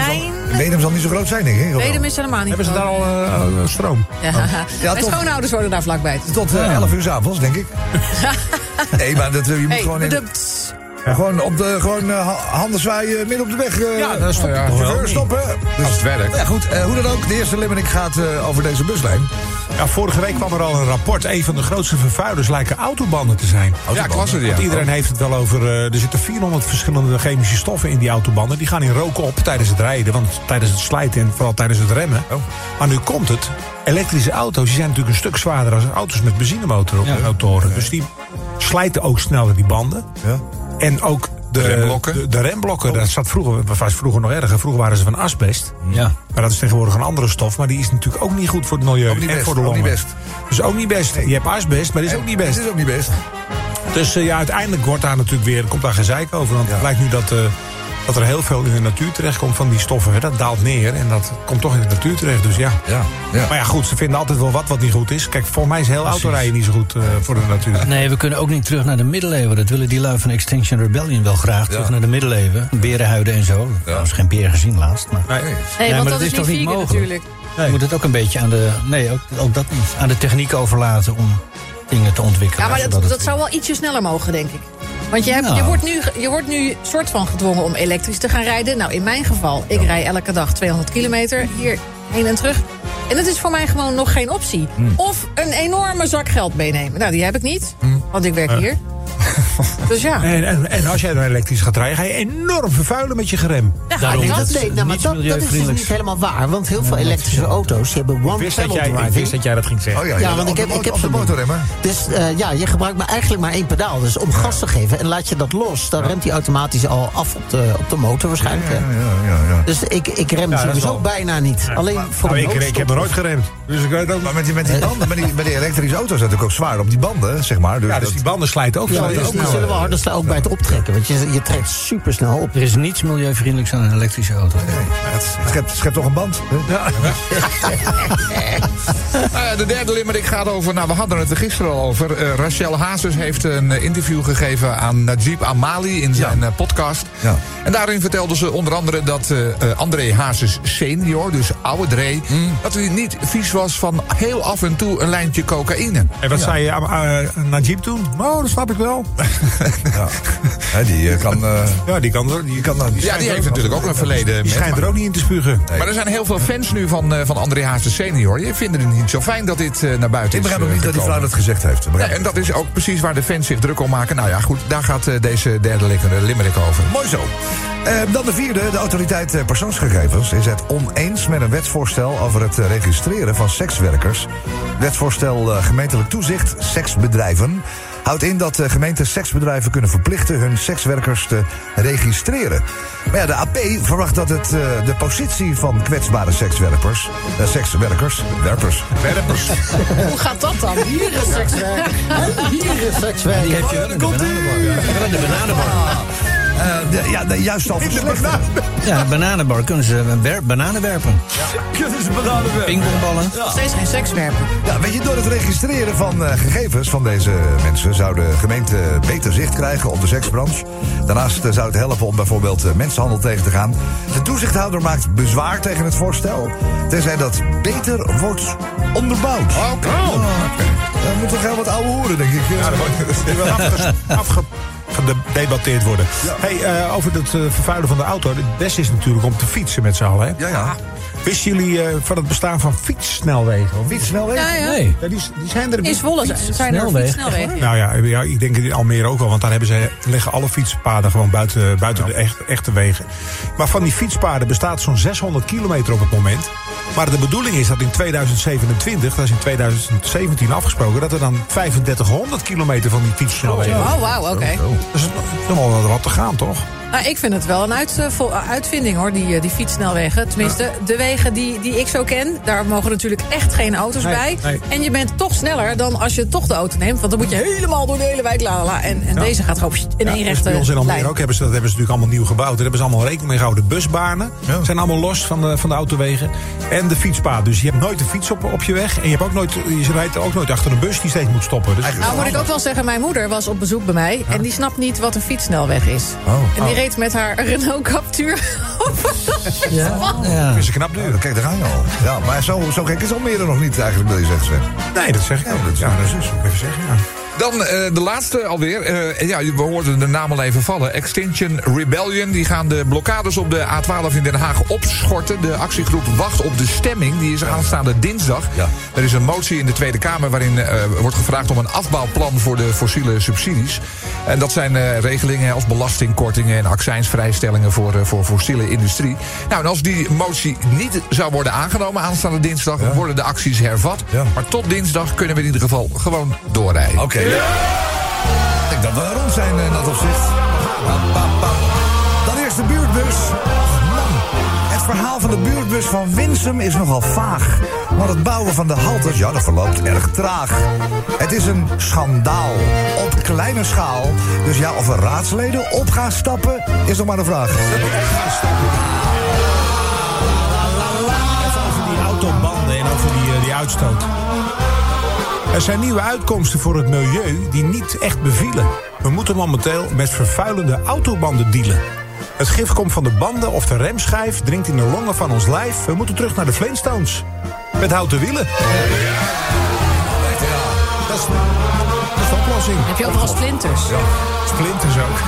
zal, Bedum zal niet zo groot zijn, denk ik. Bedum is helemaal niet Hebben ze daar al eh, stroom? Ja. Ja, Mijn toch. schoonouders worden daar vlakbij. Tot eh, 11 uur 's avonds, denk ik. (laughs) nee, maar dat, eh, je moet Hey, gewoon, in, gewoon op de gewoon, eh, ha- handen zwaaien midden op de weg. eh, Ja, ja, stoppen. Dus, Als het werkt. Ja, goed, eh, hoe dan ook. De eerste limerick gaat eh, over deze buslijn. Ja, vorige week kwam er al een rapport. Een van de grootste vervuilers lijken autobanden te zijn. Ja, klasse. Want Ja. iedereen heeft het wel over. eh, er zitten 400 verschillende chemische stoffen in die autobanden. Die gaan in rook op tijdens het rijden. Want tijdens het slijten en vooral tijdens het remmen. Oh. Maar nu komt het. Elektrische auto's die zijn natuurlijk een stuk zwaarder dan auto's met benzinemotoren. Dus die slijten ook sneller die banden. Ja. En ook de Remblokken? De, de remblokken, dat zat vroeger, dat was vroeger nog erger. Vroeger waren ze van asbest. Ja. Maar dat is tegenwoordig een andere stof. Maar die is natuurlijk ook niet goed voor het milieu Ook en voor de ook longen. niet best. Dus ook niet best. Je hebt asbest, maar dat is ook niet best. Het is ook niet best. Dus eh, ja, uiteindelijk wordt daar natuurlijk weer, komt daar gezeik over. Want het blijkt nu dat, eh, dat er heel veel in de natuur terechtkomt van die stoffen. Hè. Dat daalt neer en dat komt toch in de natuur terecht. Dus ja. Ja, ja. Maar ja, goed, ze vinden altijd wel wat wat niet goed is. Kijk, volgens mij is heel autorijden niet zo goed eh, voor de natuur. Nee, we kunnen ook niet terug naar de middeleeuwen. Dat willen die lui van Extinction Rebellion wel graag. Terug naar de middeleeuwen. Berenhuiden en zo. Ik heb geen beer gezien laatst. Maar Nee. Nee, Ja, want maar dat, dat is toch niet mogelijk? natuurlijk. je moet het ook een beetje aan de... Nee, ook, ook dat niet. Aan de techniek overlaten om dingen te ontwikkelen. Ja, maar dat, dat zou wel ietsje sneller mogen, denk ik. Want je, hebt, Nou. je, wordt nu, je wordt nu soort van gedwongen om elektrisch te gaan rijden. Nou, in mijn geval, ik rij elke dag 200 kilometer hier heen en terug. En dat is voor mij gewoon nog geen optie. Hmm. Of een enorme zak geld meenemen. Nou, die heb ik niet, Hmm. want ik werk hier. (laughs) Dus ja. En, en, en als jij dan elektrisch gaat rijden, ga je enorm vervuilen met je gerem. Ja, Daarom, dat- Nee, nou, maar niet dat, dat is dus niet helemaal waar. Want heel veel elektrische auto's die hebben one wist, dat pedal jij, ik driving. wist dat jij dat ging zeggen. Oh ja, Ja, want op ik heb, ik heb op de. Dus eh, ja, je gebruikt maar eigenlijk maar één pedaal. Dus om gas te geven en laat je dat los, dan remt hij automatisch al af op de, op de motor waarschijnlijk. hè. Ja, ja, ja, ja. Dus ik, ik rem sowieso wel- bijna niet. Alleen voor Nou, ik, ik heb er nooit geremd. Dus ik weet ook Maar met die, met die banden, met die, met die elektrische auto's zijn natuurlijk ook zwaar op die banden, zeg maar. Dus Ja, dus dat- die banden slijten ook Ja, zo. dus die zullen wel harder staan ook bij het optrekken. Want je, je trekt super snel op. Er is niets milieuvriendelijks aan een elektrische auto. het schept, schept toch een band? hè? Ja, (laughs) de derde limerick gaat over, nou we hadden het er gisteren al over. Eh, Rachel Hazes heeft een interview gegeven aan Najib Amali in zijn eh, podcast. Ja. En daarin vertelde ze onder andere dat eh, André Hazes senior, dus oude Dre... dat hij niet vies was van heel af en toe een lijntje cocaïne. En wat zei je aan Najib toen? Oh, dat snap ik wel. (laughs) Ja. Hè, die eh, kan... eh, Ja, die kan er. Die, kan nou, Ja, die heeft natuurlijk ook een verleden die met, schijnt er ook niet in te spugen. Maar er zijn heel veel fans nu van, eh, van André Hazes senior. Die vinden het niet zo fijn dat dit eh, naar buiten ik is begrijp ook eh, niet dat die vrouw dat gezegd heeft. Nee, en dat is ook precies waar de fans zich druk om maken. Nou ja, goed, daar gaat eh, deze derde li- limerick over. Mooi zo. Eh, dan de vierde. De autoriteit eh, persoonsgegevens is het oneens met een wetsvoorstel over het eh, registreren van sekswerkers. Wetsvoorstel eh, gemeentelijk toezicht seksbedrijven houdt in dat eh, gemeenten seksbedrijven kunnen verplichten hun sekswerkers te registreren. Maar ja, de AP verwacht dat het eh, de positie van kwetsbare sekswerkers, eh, sekswerkers, werpers, werpers, (laughs) Hoe gaat dat dan? Hier is sekswerk. Hier is sekswerk. Heb je wel bananenbar. Ja. De bananenbar. Eh, de- ja, de, juist al. Ja, bananenbar kunnen ze wer- bananen werpen. Kunnen ze bananen werpen? Pingpongballen. Steeds geen seks werpen. Ja, weet je, door het registreren van eh, gegevens van deze mensen zou de gemeente beter zicht krijgen op de seksbranche. Daarnaast eh, zou het helpen om bijvoorbeeld eh, mensenhandel tegen te gaan. De toezichthouder maakt bezwaar tegen het voorstel, tenzij dat beter wordt onderbouwd. Oké. Er moet toch heel wat oude hoeren, denk ik. Ja, dat wordt die (laughs) afgedebatteerd worden. Hey, eh, over het eh, vervuilen van de auto. Het beste is natuurlijk om te fietsen met z'n allen. Hè? Ja, ja. Wisten jullie eh, van het bestaan van fietssnelwegen? Fietssnelwegen? Ja, ja. Nee. Ja, die, die zijn er In Zwolle zijn- er Snelweg. fietssnelwegen. Nou ja, ja, ik denk in Almere ook wel, want daar hebben ze, liggen alle fietspaden gewoon buiten, buiten de echt, echte wegen. Maar van die fietspaden bestaat zo'n 600 kilometer op het moment. Maar de bedoeling is dat in 2027, dat is in 2017 afgesproken, dat er dan 3500 kilometer van die fietssnelwegen. Oh, wauw, oké. Dus het is nog wel wat te gaan, toch? Nou, ik vind het wel een uit, eh, uitvinding hoor, die, eh, die fietssnelwegen. Tenminste, de wegen die, die ik zo ken, daar mogen natuurlijk echt geen auto's Nee, bij. nee. En je bent toch sneller dan als je toch de auto neemt. Want dan moet je helemaal door de hele wijk la la, la. En, en Ja. deze gaat gewoon in Ja, één dus rechte bij ons in Almere ook hebben ze, dat hebben ze natuurlijk allemaal nieuw gebouwd. Daar hebben ze allemaal rekening mee gehouden. De busbanen zijn allemaal los van de, van de autowegen. En de fietspad. Dus je hebt nooit een fiets op, op je weg. En je, hebt ook nooit, je rijdt ook nooit achter een bus die steeds moet stoppen. Dus Nou moet ik ook wel zeggen, mijn moeder was op bezoek bij mij. En die snapt niet wat een fietssnelweg is. Oh. En die reed met haar Renault Captur (laughs) op Ja. Dat is een knap duur. Kijk, daar ga je al. Ja, maar zo, zo gek is Almere nog niet eigenlijk, wil je zeggen. Sven. Nee, dat zeg ik. Ja, dat is- Ja, dat is. Even zeggen, ja. Dan eh, de laatste alweer. Eh, ja, we hoorden de naam al even vallen. Extinction Rebellion. Die gaan de blokkades op de A12 in Den Haag opschorten. De actiegroep wacht op de stemming. Die is aanstaande dinsdag. Ja. Er is een motie in de Tweede Kamer waarin eh, wordt gevraagd om een afbouwplan voor de fossiele subsidies. En dat zijn regelingen als belastingkortingen en accijnsvrijstellingen voor, voor fossiele industrie. Nou, en als die motie niet zou worden aangenomen aanstaande dinsdag, worden de acties hervat. Ja. Maar tot dinsdag kunnen we in ieder geval gewoon doorrijden. Oké. Ik denk dat we rond zijn in dat opzicht. Dan eerst de buurtbus. Oh. Het verhaal van de buurtbus van Winsum is nogal vaag. Maar het bouwen van de halters, ja, dat verloopt erg traag. Het is een schandaal. Op kleine schaal. Dus ja, of er raadsleden op gaan stappen, is nog maar de vraag. Even over die autobanden en over die, eh, die uitstoot. Er zijn nieuwe uitkomsten voor het milieu die niet echt bevielen. We moeten momenteel met vervuilende autobanden dealen. Het gif komt van de banden of de remschijf dringt in de longen van ons lijf. We moeten terug naar de Flintstones. Met houten wielen. Dat is, dat is de oplossing. Heb je overal splinters? Splinters ook.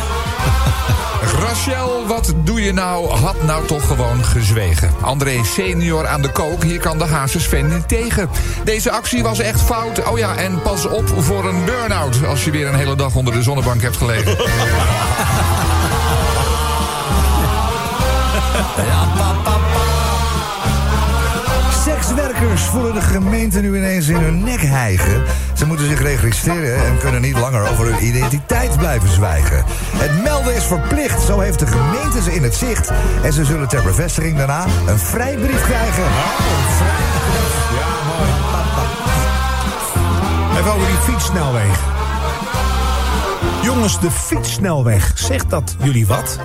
(laughs) Rachel, wat doe je nou? Had nou toch gewoon gezwegen. André senior aan de kook, hier kan de Hazes fan niet tegen. Deze actie was echt fout. Oh ja, en pas op voor een burn-out... als je weer een hele dag onder de zonnebank hebt gelegen. (laughs) Sekswerkers voelen de gemeente nu ineens in hun nek hijgen. Ze moeten zich registreren en kunnen niet langer over hun identiteit blijven zwijgen. Het melden is verplicht, zo heeft de gemeente ze in het zicht. En ze zullen ter bevestiging daarna een vrijbrief krijgen. Even over die fietssnelweg. Jongens, de fietssnelweg, zegt dat jullie wat?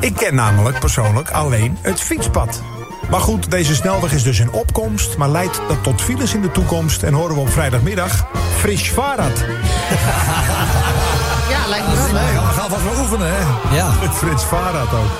Ik ken namelijk persoonlijk alleen het fietspad. Maar goed, deze snelweg is dus in opkomst, maar leidt dat tot files in de toekomst. En horen we op vrijdagmiddag Frisch Farad. (laughs) Ja, lijkt me wel. Nee, we gaan vast wel oefenen, hè? Ja. Frits Farad ook.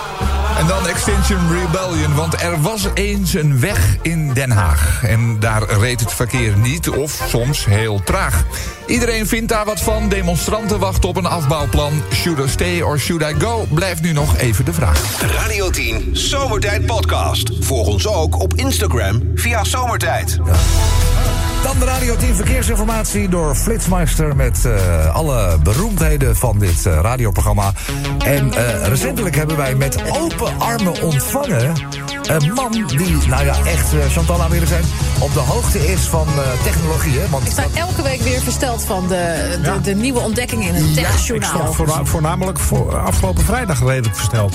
En dan Extinction Rebellion, want er was eens een weg in Den Haag. En daar reed het verkeer niet of soms heel traag. Iedereen vindt daar wat van. Demonstranten wachten op een afbouwplan. Should I stay or should I go? Blijft nu nog even de vraag. Radio 10 Zomertijd Podcast. Volg ons ook op Instagram via Zomertijd. Dan de Radio 10 verkeersinformatie door Flitsmeister... met eh, alle beroemdheden van dit eh, radioprogramma. En eh, recentelijk hebben wij met open armen ontvangen... een man die, nou ja, echt, eh, Chantal aan willen zijn... op de hoogte is van eh, technologie, hè? Want Ik sta elke week weer versteld van de, de, Ja. de nieuwe ontdekkingen in het Ik techjournaal. stond voorna- voornamelijk voor afgelopen vrijdag redelijk versteld.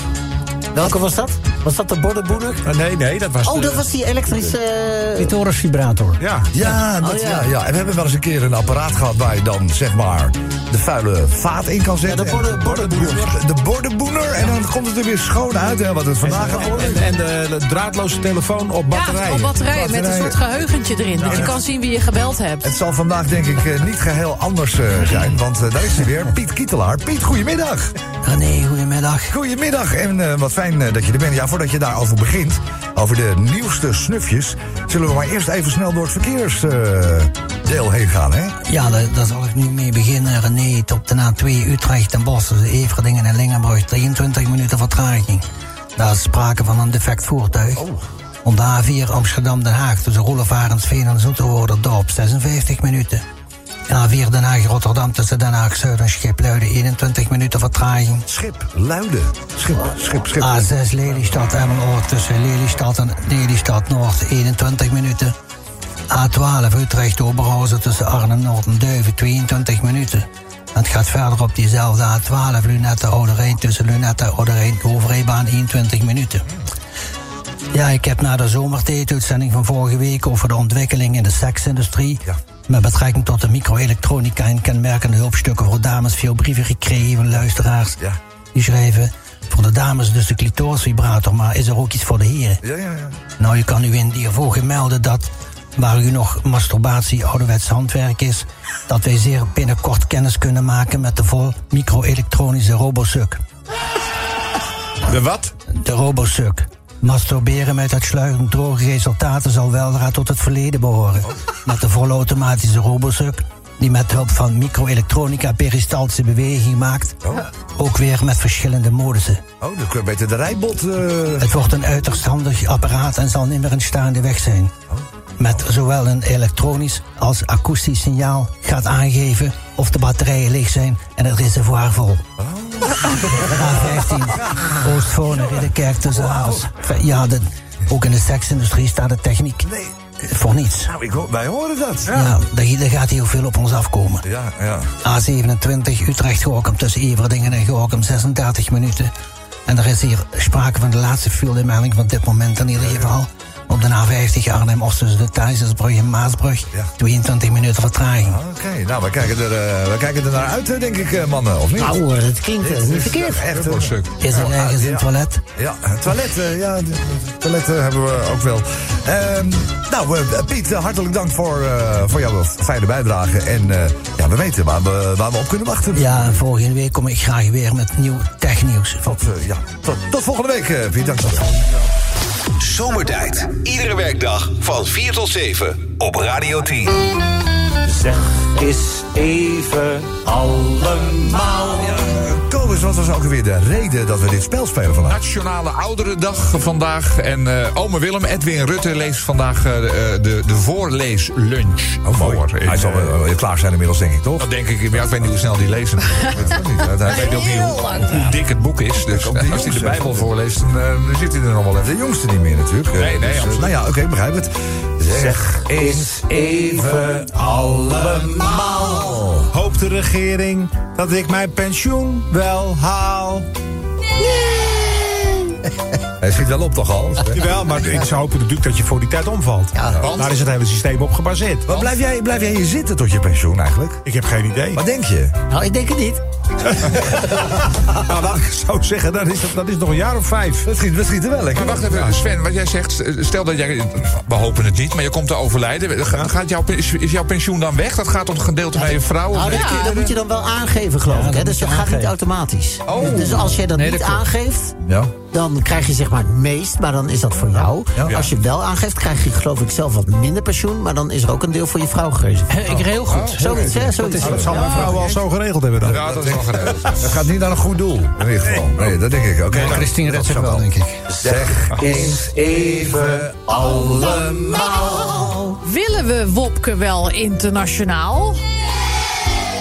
Welke was dat? Was dat de bordenboener? Ah, nee, nee, dat was Oh, de- dat was die elektrische... eh, Clitorisvibrator. Ja. Ja, dat, Oh, ja. ja. Ja, En we hebben wel eens een keer een apparaat gehad waar je dan zeg maar de vuile vaat in kan zetten. Ja, de borden- En bordenboener. De bordenboener. En dan komt het er weer schoon uit, hè, wat het vandaag gaat worden. En, en de, de draadloze telefoon op batterijen. Ja, op batterijen met een soort geheugentje erin. Dat je kan zien wie je gebeld hebt. Het zal vandaag denk ik eh, niet geheel anders eh, zijn, want eh, daar is hij weer, Piet Kietelaar. Piet, goedemiddag. René, goedemiddag. Goedemiddag en eh, wat fijn eh, dat je er bent. Ja, voordat je daarover begint, over de nieuwste snufjes... zullen we maar eerst even snel door het verkeersdeel heen gaan, hè? Ja, daar, zal ik nu mee beginnen. René, op de A2 Utrecht en Bos, tussen Everdingen en Lingenbrug, 23 minuten vertraging. Daar is sprake van een defect voertuig. Op de A4 Amsterdam-Den Haag, tussen Roelevarensveen en Zoeterwoude Dorp, 56 minuten. A4 Den Haag-Rotterdam, tussen Den Haag-Zuid en Schipluiden, 21 minuten vertraging. Schip, Luiden. Schip, schip, schip. A6 Lelystad Emmeloord tussen Lelystad en Lelystad Noord 21 minuten. A12 Utrecht Oberhausen tussen Arnhem Noord en Duiven 22 minuten. En het gaat verder op diezelfde A12 Lunette Oude Rijn tussen Lunette Oude Rijn Overijbaan 21 minuten. Ja, ik heb na de zomertijd-uitzending van vorige week over de ontwikkeling in de seksindustrie. Met betrekking tot de microelektronica en kenmerkende hulpstukken voor dames veel brieven gekregen van luisteraars. Die schrijven voor de dames dus de clitorisvibrator, maar is er ook iets voor de heren? Ja, ja, ja. Nou, je kan u in die gevolgen melden dat waar u nog masturbatie ouderwets handwerk is, dat wij zeer binnenkort kennis kunnen maken met de vol microelektronische robosuk. De wat? De robosuk. Masturberen met uitsluitend droge resultaten zal weldra tot het verleden behoren. Met de volautomatische robosuk, die met hulp van microelektronica peristaltische beweging maakt. Ook weer met verschillende modussen. Oh, dan kun je beter de rijbot... eh, Het wordt een uiterst handig apparaat en zal nimmer een staande weg zijn. Met zowel een elektronisch als akoestisch signaal gaat aangeven of de batterijen leeg zijn en het reservoir vol. A15, Oostvoorne, Ridderkerk tussen Havens. Ja, de, ook in de seksindustrie staat de techniek voor niets. Nou, ik, wij horen dat. Ja, daar, daar gaat heel veel op ons afkomen. Ja, ja. A27 Utrecht-Gorkum tussen Everdingen en Gorkum 36 minuten. En er is hier sprake van de laatste filemelding van dit moment in ieder geval. Op de A50 Arnhem-Oost tussen de Thijsensbrug en Maasbrug. 22 minuten vertraging. Oké, nou, we kijken, er, eh, we kijken er naar uit, eh, denk ik, eh, mannen, of niet? Nou, hoor, het klinkt eh, Dit niet is verkeerd. Echt, eh, Is er ergens een toilet? Ja, het toilet, ja, toiletten hebben we ook wel. Ehm, nou, Piet, hartelijk dank voor, eh, voor jouw fijne bijdrage. En eh, ja, we weten waar we, waar we op kunnen wachten. Ja, en volgende week kom ik graag weer met nieuw technieuws. Tot, ja, tot, tot volgende week, Piet. Dank je wel. Zomertijd. Iedere werkdag van 4 tot 7 op Radio 10. Zeg eens even allemaal. Kobus, wat was ook alweer de reden dat we dit spel spelen vandaag? Nationale Ouderendag vandaag. En eh ome Willem, Edwin Rutte, leest vandaag eh, de, de, de voorleeslunch. Oh, mooi. voor. Hij zal wel eh, klaar zijn inmiddels, denk ik, toch? Dat denk ik. Ja, ik weet niet hoe snel die lezen. (laughs) Hij weet ook niet hoe, hoe dik het boek is. Dus als hij de Bijbel voorleest, dan, eh, dan zit hij er nog wel even. De jongste niet meer natuurlijk. Eh, Nee, nee, dus, eh. Nou ja, oké, begrijp het. Zeg eens even allemaal. Hoopt de regering dat ik mijn pensioen wel haal? Hij schiet wel op toch al? Jawel, maar ik zou hopen natuurlijk dat je voor die tijd omvalt. want? Daar is het hele systeem op gebaseerd. Wat blijf jij, blijf jij hier zitten tot je pensioen eigenlijk? Ik heb geen idee. Wat denk je? Nou, ik denk het niet. (laughs) Nou, laat ik zo zeggen, dat is, dat is nog een jaar of vijf. We schieten, we schieten wel lekker. Maar wacht even, Sven, wat jij zegt, stel dat jij, we hopen het niet, maar je komt te overlijden. Ga- Gaat jouw, is is jouw pensioen dan weg? Dat gaat om een gedeelte van je vrouw? Nou, dat, dat moet je dan wel aangeven, geloof ik. Hè? Dus dat gaat niet automatisch. Dus als jij dat Nee, niet dat aangeeft, Ja? dan krijg je zeg maar het meest, maar dan is dat voor jou. Ja. Als je wel aangeeft, krijg je geloof ik zelf wat minder pensioen, maar dan is er ook een deel voor je vrouw gegeven. Ik heel goed. Zoiets, hè? Zoiets. Nou, dat zal mijn vrouw wel zo geregeld hebben dan. Ja, dat is wel geregeld. Het gaat niet naar een goed doel, in ieder geval. Nee, dat denk ik. Oké, nou, Christine redt zich wel, denk ik. Zeg eens even allemaal. Willen we Wopke wel internationaal?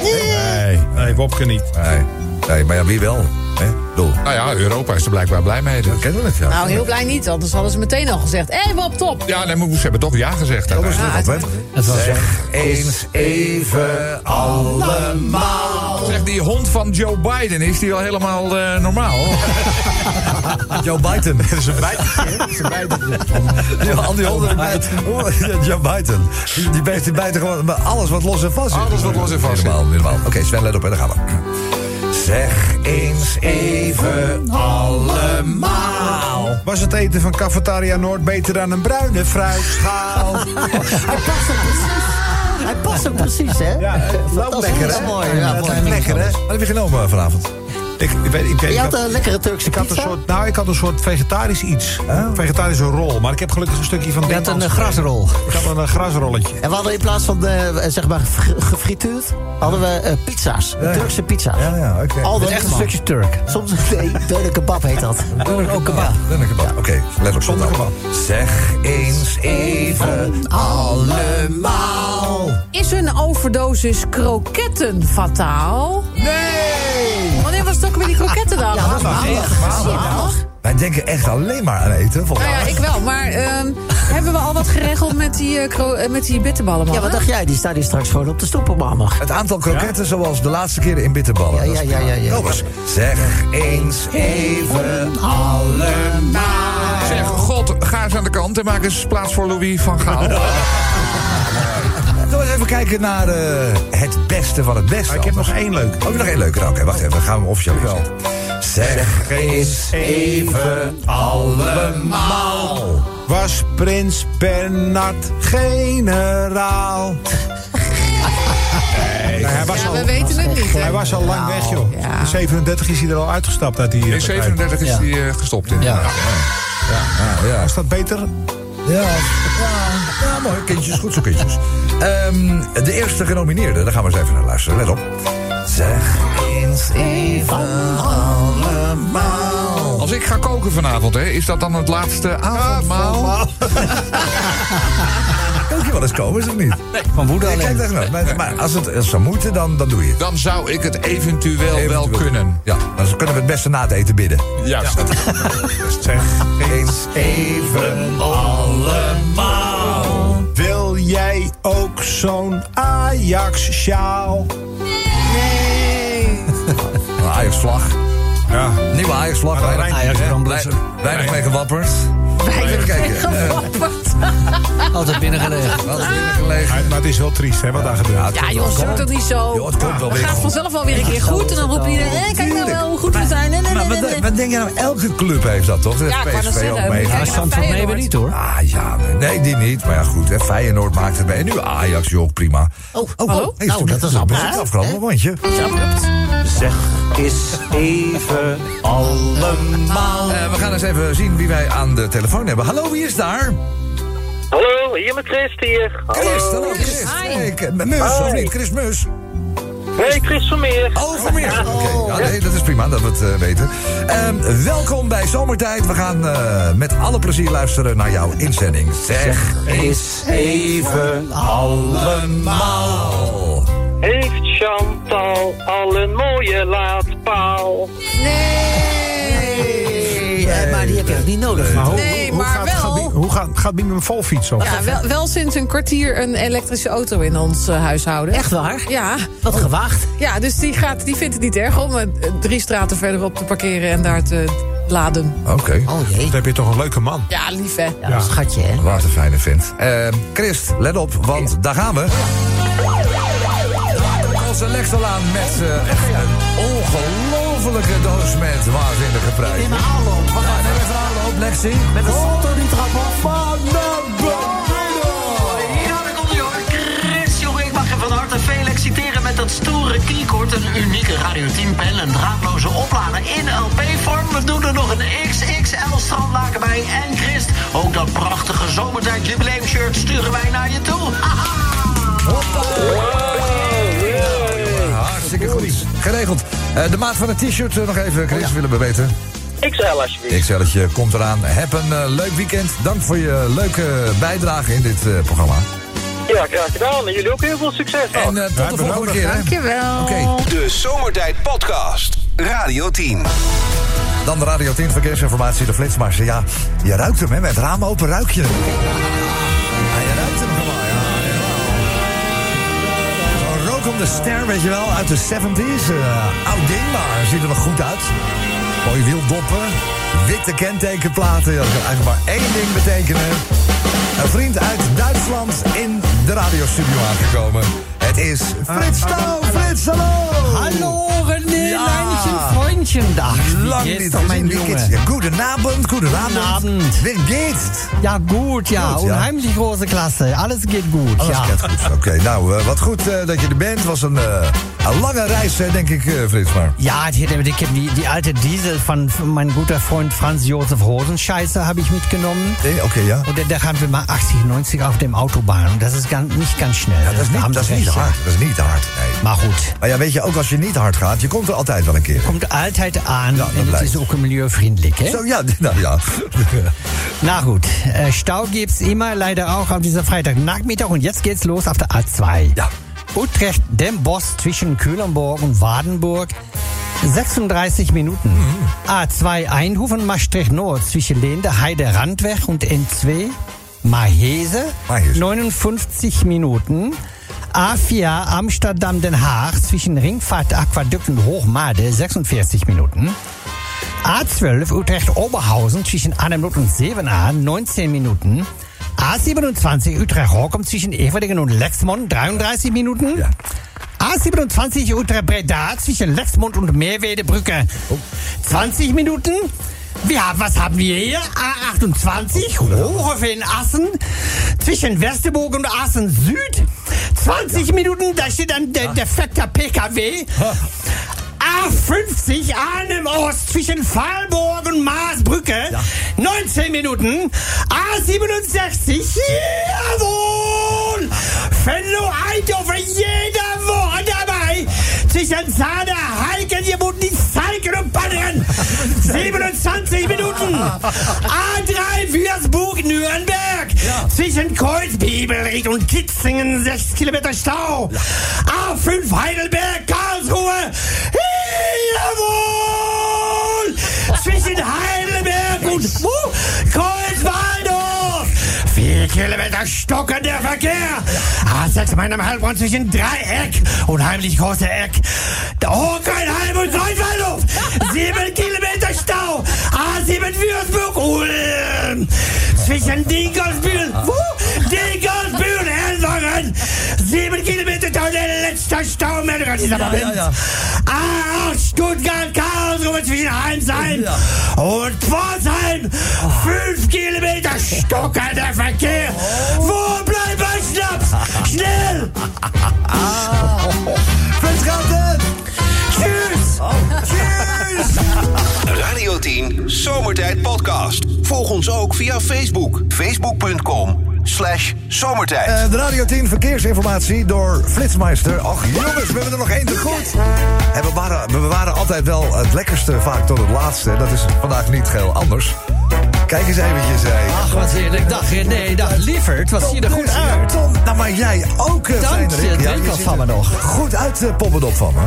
Nee, nee, Wopke niet. Nee, nee, maar ja, wie wel? Hè? Nou ja, Europa is er blijkbaar blij mee. Dus. Kennelijk, ja. Nou, heel blij niet, anders hadden ze meteen al gezegd... hé, hey, op top! Ja, nee, maar ze hebben toch ja gezegd. Dat was uiteindelijk. net op, hè? Het was Zeg eens even allemaal. Zeg, die hond van Joe Biden, is die wel helemaal eh, normaal? (laughs) Joe Biden. Dat is een bijtje. Die, al die honden bijten. Joe Biden. Die, die beest die bijten gewoon met alles wat los en vast zit. Alles wat los en vast helemaal. Oké, Sven, let op, hè, daar gaan we. Zeg eens even allemaal. Was het eten van Cafetaria Noord beter dan een bruine fruitschaal? (laughs) Hij past ook precies. Hij past ook precies, hè? Ja, lekker, wel hè? mooi. Ja, het mooi. lekker, hè? Wat heb je genomen vanavond? Ik, ik, weet, ik, ik, Je had een lekkere Turkse ik had een pizza. soort, nou, ik had een soort vegetarisch iets. Vegetarische rol. Maar ik heb gelukkig een stukje van Je had een grasrol. Ik had een eh, grasrolletje. En we hadden in plaats van, eh, zeg maar, ge- gefrituurd, hadden we eh, pizza's. Ja. Turkse pizza's. Ja, ja, oké. Al Met echt een stukje Turk. Soms, (laughs) nee, deunen kebab heet dat. Ook kebab. Oké, let op. Zonder kebab. Zeg eens even allemaal. Is een overdosis kroketten fataal? Nee! Was ook weer die kroketten dan? Ja, dat. Maandag. Wij denken echt alleen maar aan eten, volgens Nou ja, ik wel. Maar ehm, hebben we al wat geregeld met die, eh, kro- eh, met die bitterballen, man? Ja, wat dacht jij? Die staat hier straks gewoon op de stoep op maandag. Het aantal kroketten zoals de laatste keren in bitterballen. Ja, ja, ja, ja, ja. Kobus, zeg eens even allemaal. Zeg, God, ga eens aan de kant en maak eens plaats voor Louis van Gaal. (laughs) Zullen we eens even kijken naar eh, het beste van het beste. Ah, ik heb nog één leuk. Oh, nog één leuke. Oké, wacht even. Dan gaan we hem officialiseren. Zeg eens even allemaal. Was prins Bernard generaal? (laughs) Nee, hij was Ja, al, we weten het niet, hij was al lang weg, joh. Ja. In 37 is hij er al uitgestapt uit die... eh, In 37 is Ja. hij eh, gestopt. In. Ja. Ja, ja. Was dat beter? Ja, ja, mooi. Kindjes, goed zo kindjes. Ehm, de eerste genomineerde, daar gaan we eens even naar luisteren. Let op. Zeg eens even allemaal. Als ik ga koken vanavond, hè, is dat dan het laatste avondmaal? (laughs) Kook je wel eens komen, is het niet? Nee, Van woede kijk alleen. nou. Maar, maar als het zou moeten, dan, dan doe je het. Dan zou ik het eventueel, wel kunnen. Ja, dan kunnen we het beste na het eten bidden. Juist. (laughs) Zeg eens even allemaal. Wil jij ook zo'n Ajax-sjaal? Nee. (laughs) Een Ajax-vlag. Ja. Nieuwe Ajax-vlag. Weinig, rijdt Ajax niet, hè? brandblusser. weinig mee gewapperd. (laughs) Altijd binnengelegen. Wat is binnen gelegen? Maar, maar het is wel triest, hè, wat daar gebeurt. Ja, joh, zeg toch niet zo. Joh, het komt wel Het weer gaat vanzelf wel weer een keer goed. En dan roep je, eh, kijk nou wel hoe goed we zijn. Nee, nee, Maar nee, wat, denk je nou? Elke club heeft dat, toch? Dat Ja, PSV zeggen, ook mee. Ja, we niet hoor. Ah ja, nee, die niet. Maar ja, goed, hè, Feyenoord maakt het mee. En nu Ajax, joh, prima. Oh, hallo? Hey, Nou, dat is een abrupt, muziek afgelopen, mondje. Zeg eens even allemaal. Eh, we gaan eens even zien wie wij aan de telefoon hebben. Hallo, wie is daar? Hallo, hier met Chris hier. Chris, hallo Chris. Hi. Hey, K- Mus, of niet? Chris Mus. Nee, Chris Vermeer. Oh, van meer. Oké, ja, nee, dat is prima dat we het eh, weten. Ehm, welkom bij Zomertijd. We gaan eh, met alle plezier luisteren naar jouw inzending. Zeg Eens even allemaal. Heeft Chantal al een mooie laadpaal? Nee, eh, die heb je ook niet nodig. Maar hoe, Nee, hoe maar gaat, wel- Gaat hoe gaat, gaat een volfiets op? Ja, wel, wel sinds een kwartier een elektrische auto in ons eh, huishouden. Echt waar? Ja. Wat gewaagd. Ja, dus die, gaat, die vindt het niet erg om eh, drie straten verderop te parkeren en daar te laden. Oké. Oh jee. Dan heb je toch een leuke man. Ja, lief hè. Ja, dat is een schatje, hè? Wat een fijne vent. Ehm Christ, let op, want daar gaan we. Onze Lexelaan met eh, echt een ongelofelijke doos met waanzinnige prijzen. In mijn aanloop. Wacht Ja, even. aanloop, Lexi. Met de foto die trap af. Van de Ja, daar komt hoor. Chris, jongen, ik mag je van harte Felix citeren met dat stoere keycord. Een unieke Radio 10 pen, een draadloze oplader in LP-vorm. We doen er nog een XXL strandlaken bij. En Christ, ook dat prachtige zomertijd jubileumshirt sturen wij naar je toe. Haha. Hartstikke goed. Geregeld. Eh, de maat van het t-shirt eh, nog even, Chris, willen we weten. XL alsjeblieft. XL'tje komt eraan. Heb een eh, leuk weekend. Dank voor je leuke bijdrage in dit eh, programma. Ja, graag gedaan. En jullie ook heel veel succes. En tot de volgende keer. hè. Dankjewel. Oké. De Zomertijd Podcast. Radio 10. Dan de Radio 10 verkeersinformatie, de flitsmars. Ja, je ruikt hem, hè? Met het raam open ruik je hem. De ster, weet je wel, uit de 70s. Eh, oud ding, maar ziet er nog goed uit. Mooie wieldoppen, witte kentekenplaten. Dat kan eigenlijk maar één ding betekenen. Een vriend uit Duitsland in de radiostudio aangekomen. Het is Frits Touw. Frits, hallo! Hallo René, Ja. Freundchen. Dag, Lang geht's doch, mein Junge? geht's? Ja, Goedenavond, goedenavond. Goedenavond. Wie geht's? Ja, gut, ja. Gut, ja. Unheimlich große Klasse. Alles geht gut, Alles ja. gaat goed. (laughs) Oké, nou, eh, wat goed eh, dat je er bent. was een, eh, een lange reis, denk ik, Frits. Maar Ja, die, die, die, die, alte Diesel von mein guter Freund Franz Josef Rosenscheißer habe ich mitgenommen. Nee, okay, ja. Und der haben wir mal 80, 90 auf dem Autobahn. Und das ist ganz, nicht ganz schnell. ja, dat is Da niet, haben is hard. Dat is niet hard, nee. Maar goed. Maar ja, weet je, ook als je niet hard gaat, je komt er altijd wel een keer. Kommt Altheit an Ja, es blijkt. ist auch milieuvriendlich, hè? Zo, ja, (laughs) nou ja. Na gut, äh, Stau gibt's immer, leider auch auf dieser Freitagnachmittag. Und jetzt geht's los auf der A2. Ja. Utrecht, dem Boss zwischen Kühlenburg und Wadenburg. 36 Minuten. A2 Eindhoven, Maastricht Nord zwischen Lende, Heide, Randweg und N2. Mahese, Mahese. 59 Minuten. A4 Amsterdam, Den Haag zwischen Ringfahrt, Aquadukt und Hochmade, 46 Minuten. A12 Utrecht-Oberhausen zwischen Annemlut und Sevenaar 19 Minuten. A27 Utrecht-Rokum zwischen Everdingen und Lexmond 33 Minuten. Ja. A27 Utrecht-Breda zwischen Lexmond und Meerwedebrücke 20 Minuten. Ja, was haben wir hier? A28 Hochhofe in Assen zwischen Westerburg und Assen Süd 20 Minuten. Da steht dann der defekter PKW. A50 Arnhem Ost zwischen Fallburg und Maasbrücke. 19 Minuten. A67, jawohl! Venlo Eindhoven jede Woche Zwischen Zahne, Heiken, hier wurden die Zeichen und Banneren. (laughs) 27 Minuten. A3 Würzburg, Nürnberg. Zwischen Kreuz, Bibelried und Kitzingen 6 Kilometer Stau. A5 Heidelberg, Karlsruhe. Jawohl! (laughs) Zwischen Heidelberg und wo? Kreuzwaldorf. Kilometer stockender Verkehr. A6 meinem Heilbronn zwischen Dreieck und heimlich große Eck. Der Hockenheim und Kreuzwaldorf. Sieben Kilometer Stau. A7 Würzburg, Ulm. Zwischen Dinkelsbühl, wo? und der letzte Staumänner an dieser ja, Provinz. Ja. Ach, ah, Stuttgart, Karlsruhe zwischen Heimsheim ja. und Pforzheim. Oh. Fünf Kilometer stockender Verkehr. Oh. Wo bleibt mein Schnaps? Schnell! (laughs) Ah. Vertraten! Tschüss! Tschüss! Radio 10 Zomertijd Podcast. Volg ons ook via Facebook. Facebook.com slash zomertijd. Eh, de Radio 10 verkeersinformatie door Flitsmeister. Och jongens, we hebben er nog één te goed. En we waren, we waren altijd wel het lekkerste vaak tot het laatste. Dat is vandaag niet geheel anders. Kijk eens eventjes, hé. Ach, wat heerlijk. Dag René, dag lieverd. Wat zie je er goed uit. Tom, nou, maar jij ook, eh, Dank je, Ja, drink wat ziet van er me nog. Goed uit, uh, poppendop van me.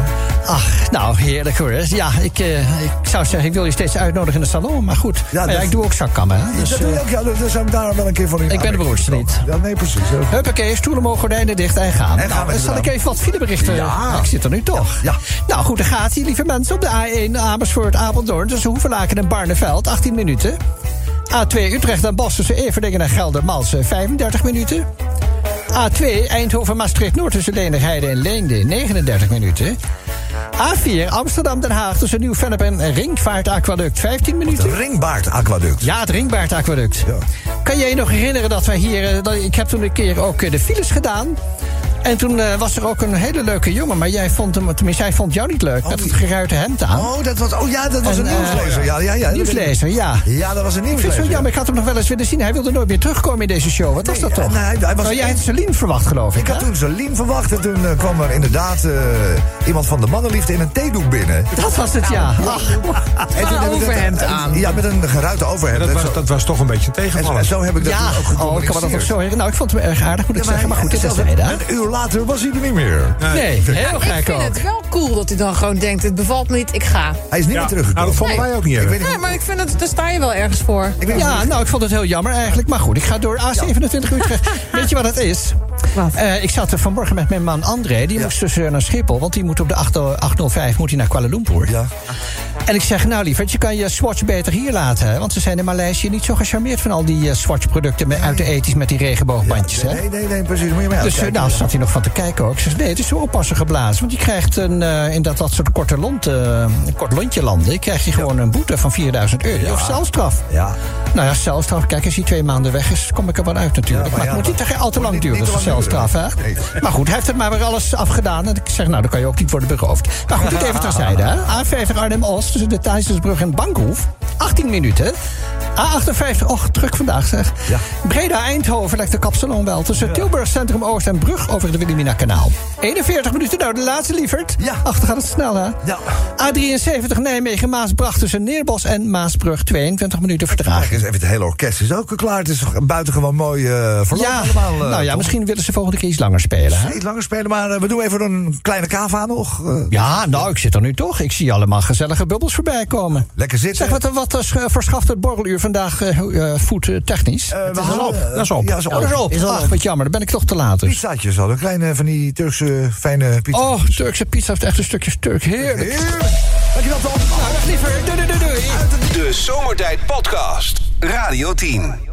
Ach, nou, heerlijk hoor. Ja, ik, eh, ik zou zeggen, ik wil je steeds uitnodigen in de salon. Maar goed, ja, ik doe ook zakkammen. Hè? Dus, dat doe je eh, ook, ja, dan zou ik daar wel een keer van in Ik ben de broerste niet. Ja, nee, precies. Huppakee, stoelen omhoog, gordijnen dicht en gaan. En gaan nou, zal ik even wat fileberichten... Ja. Ik zit er nu toch. Ja. Nou goed, daar gaat hij, lieve mensen. Op de A1 Amersfoort, Apeldoorn. Tussen Hoevelaken en Barneveld, 18 minuten. A2 Utrecht en Bos tussen Everdingen en Geldermalsen, 35 minuten. A2 Eindhoven Maastricht Noord tussen Lenigheide en Leende, 39 minuten. A4 Amsterdam Den Haag tussen Nieuw-Vennep en Ringvaart Aquaduct, 15 minuten. Ringbaard Aquaduct. Ja, het Ringbaard Aquaduct. Kan jij je nog herinneren dat wij hier... eh, Ik heb toen een keer ook eh, de files gedaan. En toen eh, was er ook een hele leuke jongen. Maar jij vond hem, tenminste, hij vond jou niet leuk. met het geruite hemd aan. Oh, dat was, oh ja, dat was En, een eh, nieuwslezer. Ja, ja, ja. Nieuwslezer, ja. Ja, dat was een Ik vind het nieuwslezer. zo jammer, ik had hem nog wel eens willen zien. Hij wilde nooit meer terugkomen in deze show. Wat was dat toch? nee, hij was nou, jij had Celine verwacht, geloof ik. Ik had toen Celine verwacht en toen eh, kwam er inderdaad eh, iemand van de mannenliefde in een theedoek binnen. Dat was het, ja. Ach. En toen dat- overhemd aan. Ja, met een geruite overhemd. Dat En was, dat was toch een beetje een en, tegenvaller. en zo heb ik dat Ja, ook oh, ik kan me dat ook zo herinneren. Nou, ik vond hem erg aardig, moet ik zeggen. Maar goed, dit is? Een uur later was hij er niet meer. Nee, heel Ik gek vind ook. het wel cool dat hij dan gewoon denkt... het bevalt me niet, ik ga. Hij is niet meer teruggekomen. Nou, dat vonden wij ook niet Ik erg. Nee, maar ik vind het, daar sta je wel ergens voor. ik Ja, nou, ik vond het heel jammer eigenlijk. Maar goed, ik ga door A27 Utrecht. (laughs) Weet je wat het is? Wat? Eh, ik zat er vanmorgen met mijn man André. Die moest dus eh, naar Schiphol. Want die moet op de 8 805 moet hij naar Kuala Lumpur. Ja. En ik zeg, nou lieverd, je kan je Swatch beter hier laten. Hè? Want ze zijn in Maleisië niet zo gecharmeerd van al die eh, Swatch-producten... met- uit de ethisch met die regenboogbandjes. hè? Nee, nee, nee, precies. Moet je Dus eh, uitkijken. nou zat hij nog van te kijken ook. Ik zeg, nee, het is zo oppassen geblazen. Want je krijgt een, eh, in dat, dat soort korte lont, een kort lontje landen... krijg je gewoon een boete van 4000 euro. Of celstraf. Ja. Nou ja, celstraf. Kijk, als hij twee maanden weg is, kom ik er wel uit natuurlijk. Maar het moet niet te- al te lang duren, dus celstraf, hè? Nee. Maar goed, hij heeft het maar weer alles afgedaan. En ik zeg, nou, dan kan je ook niet worden beroofd. Maar goed, (laughs) dit even terzijde, hè? A50 Arnhem-Oost, tussen de Thijsensbrug en Bankhoef. 18 minuten. A58, och, druk vandaag zeg. Ja. Breda-Eindhoven lijkt de kapsalon wel. Tussen Tilburg Centrum Oost en Brug over het Wilhelmina Kanaal. 41 minuten, nou de laatste lieverd. Ja. Achter gaat het snel, hè? Ja. A73 Nijmegen-Maasbracht tussen Neerbos en Maasbrug. 22 minuten vertraging. even, het hele orkest is ook klaar. Het is een buitengewoon mooi eh verloop Ja, allemaal. eh, nou ja, toch? misschien willen ze volgende keer iets langer spelen. Hè? Niet langer spelen, maar eh, we doen even een kleine kava nog. Ja, nou, ik zit er nu toch. Ik zie allemaal gezellige bubbels voorbij komen. Lekker zitten. Zeg, wat, wat eh, verschaft het borreluur vandaag uh, voettechnisch? Eh, we dat is hadden, op. eh, Dat is op. ja, is op. dat is op. Is al Ach, wat jammer. Dan ben ik toch te laat dus. Pizzaatjes hadden. Kleine van die Turkse fijne pizza. Oh, Turkse pizza heeft echt een stukje Turk. Heerlijk. Heerlijk. Dankjewel Tom. Nou, dag liever. Doei, doei, doei, doei. De Zomertijd Podcast. Radio 10.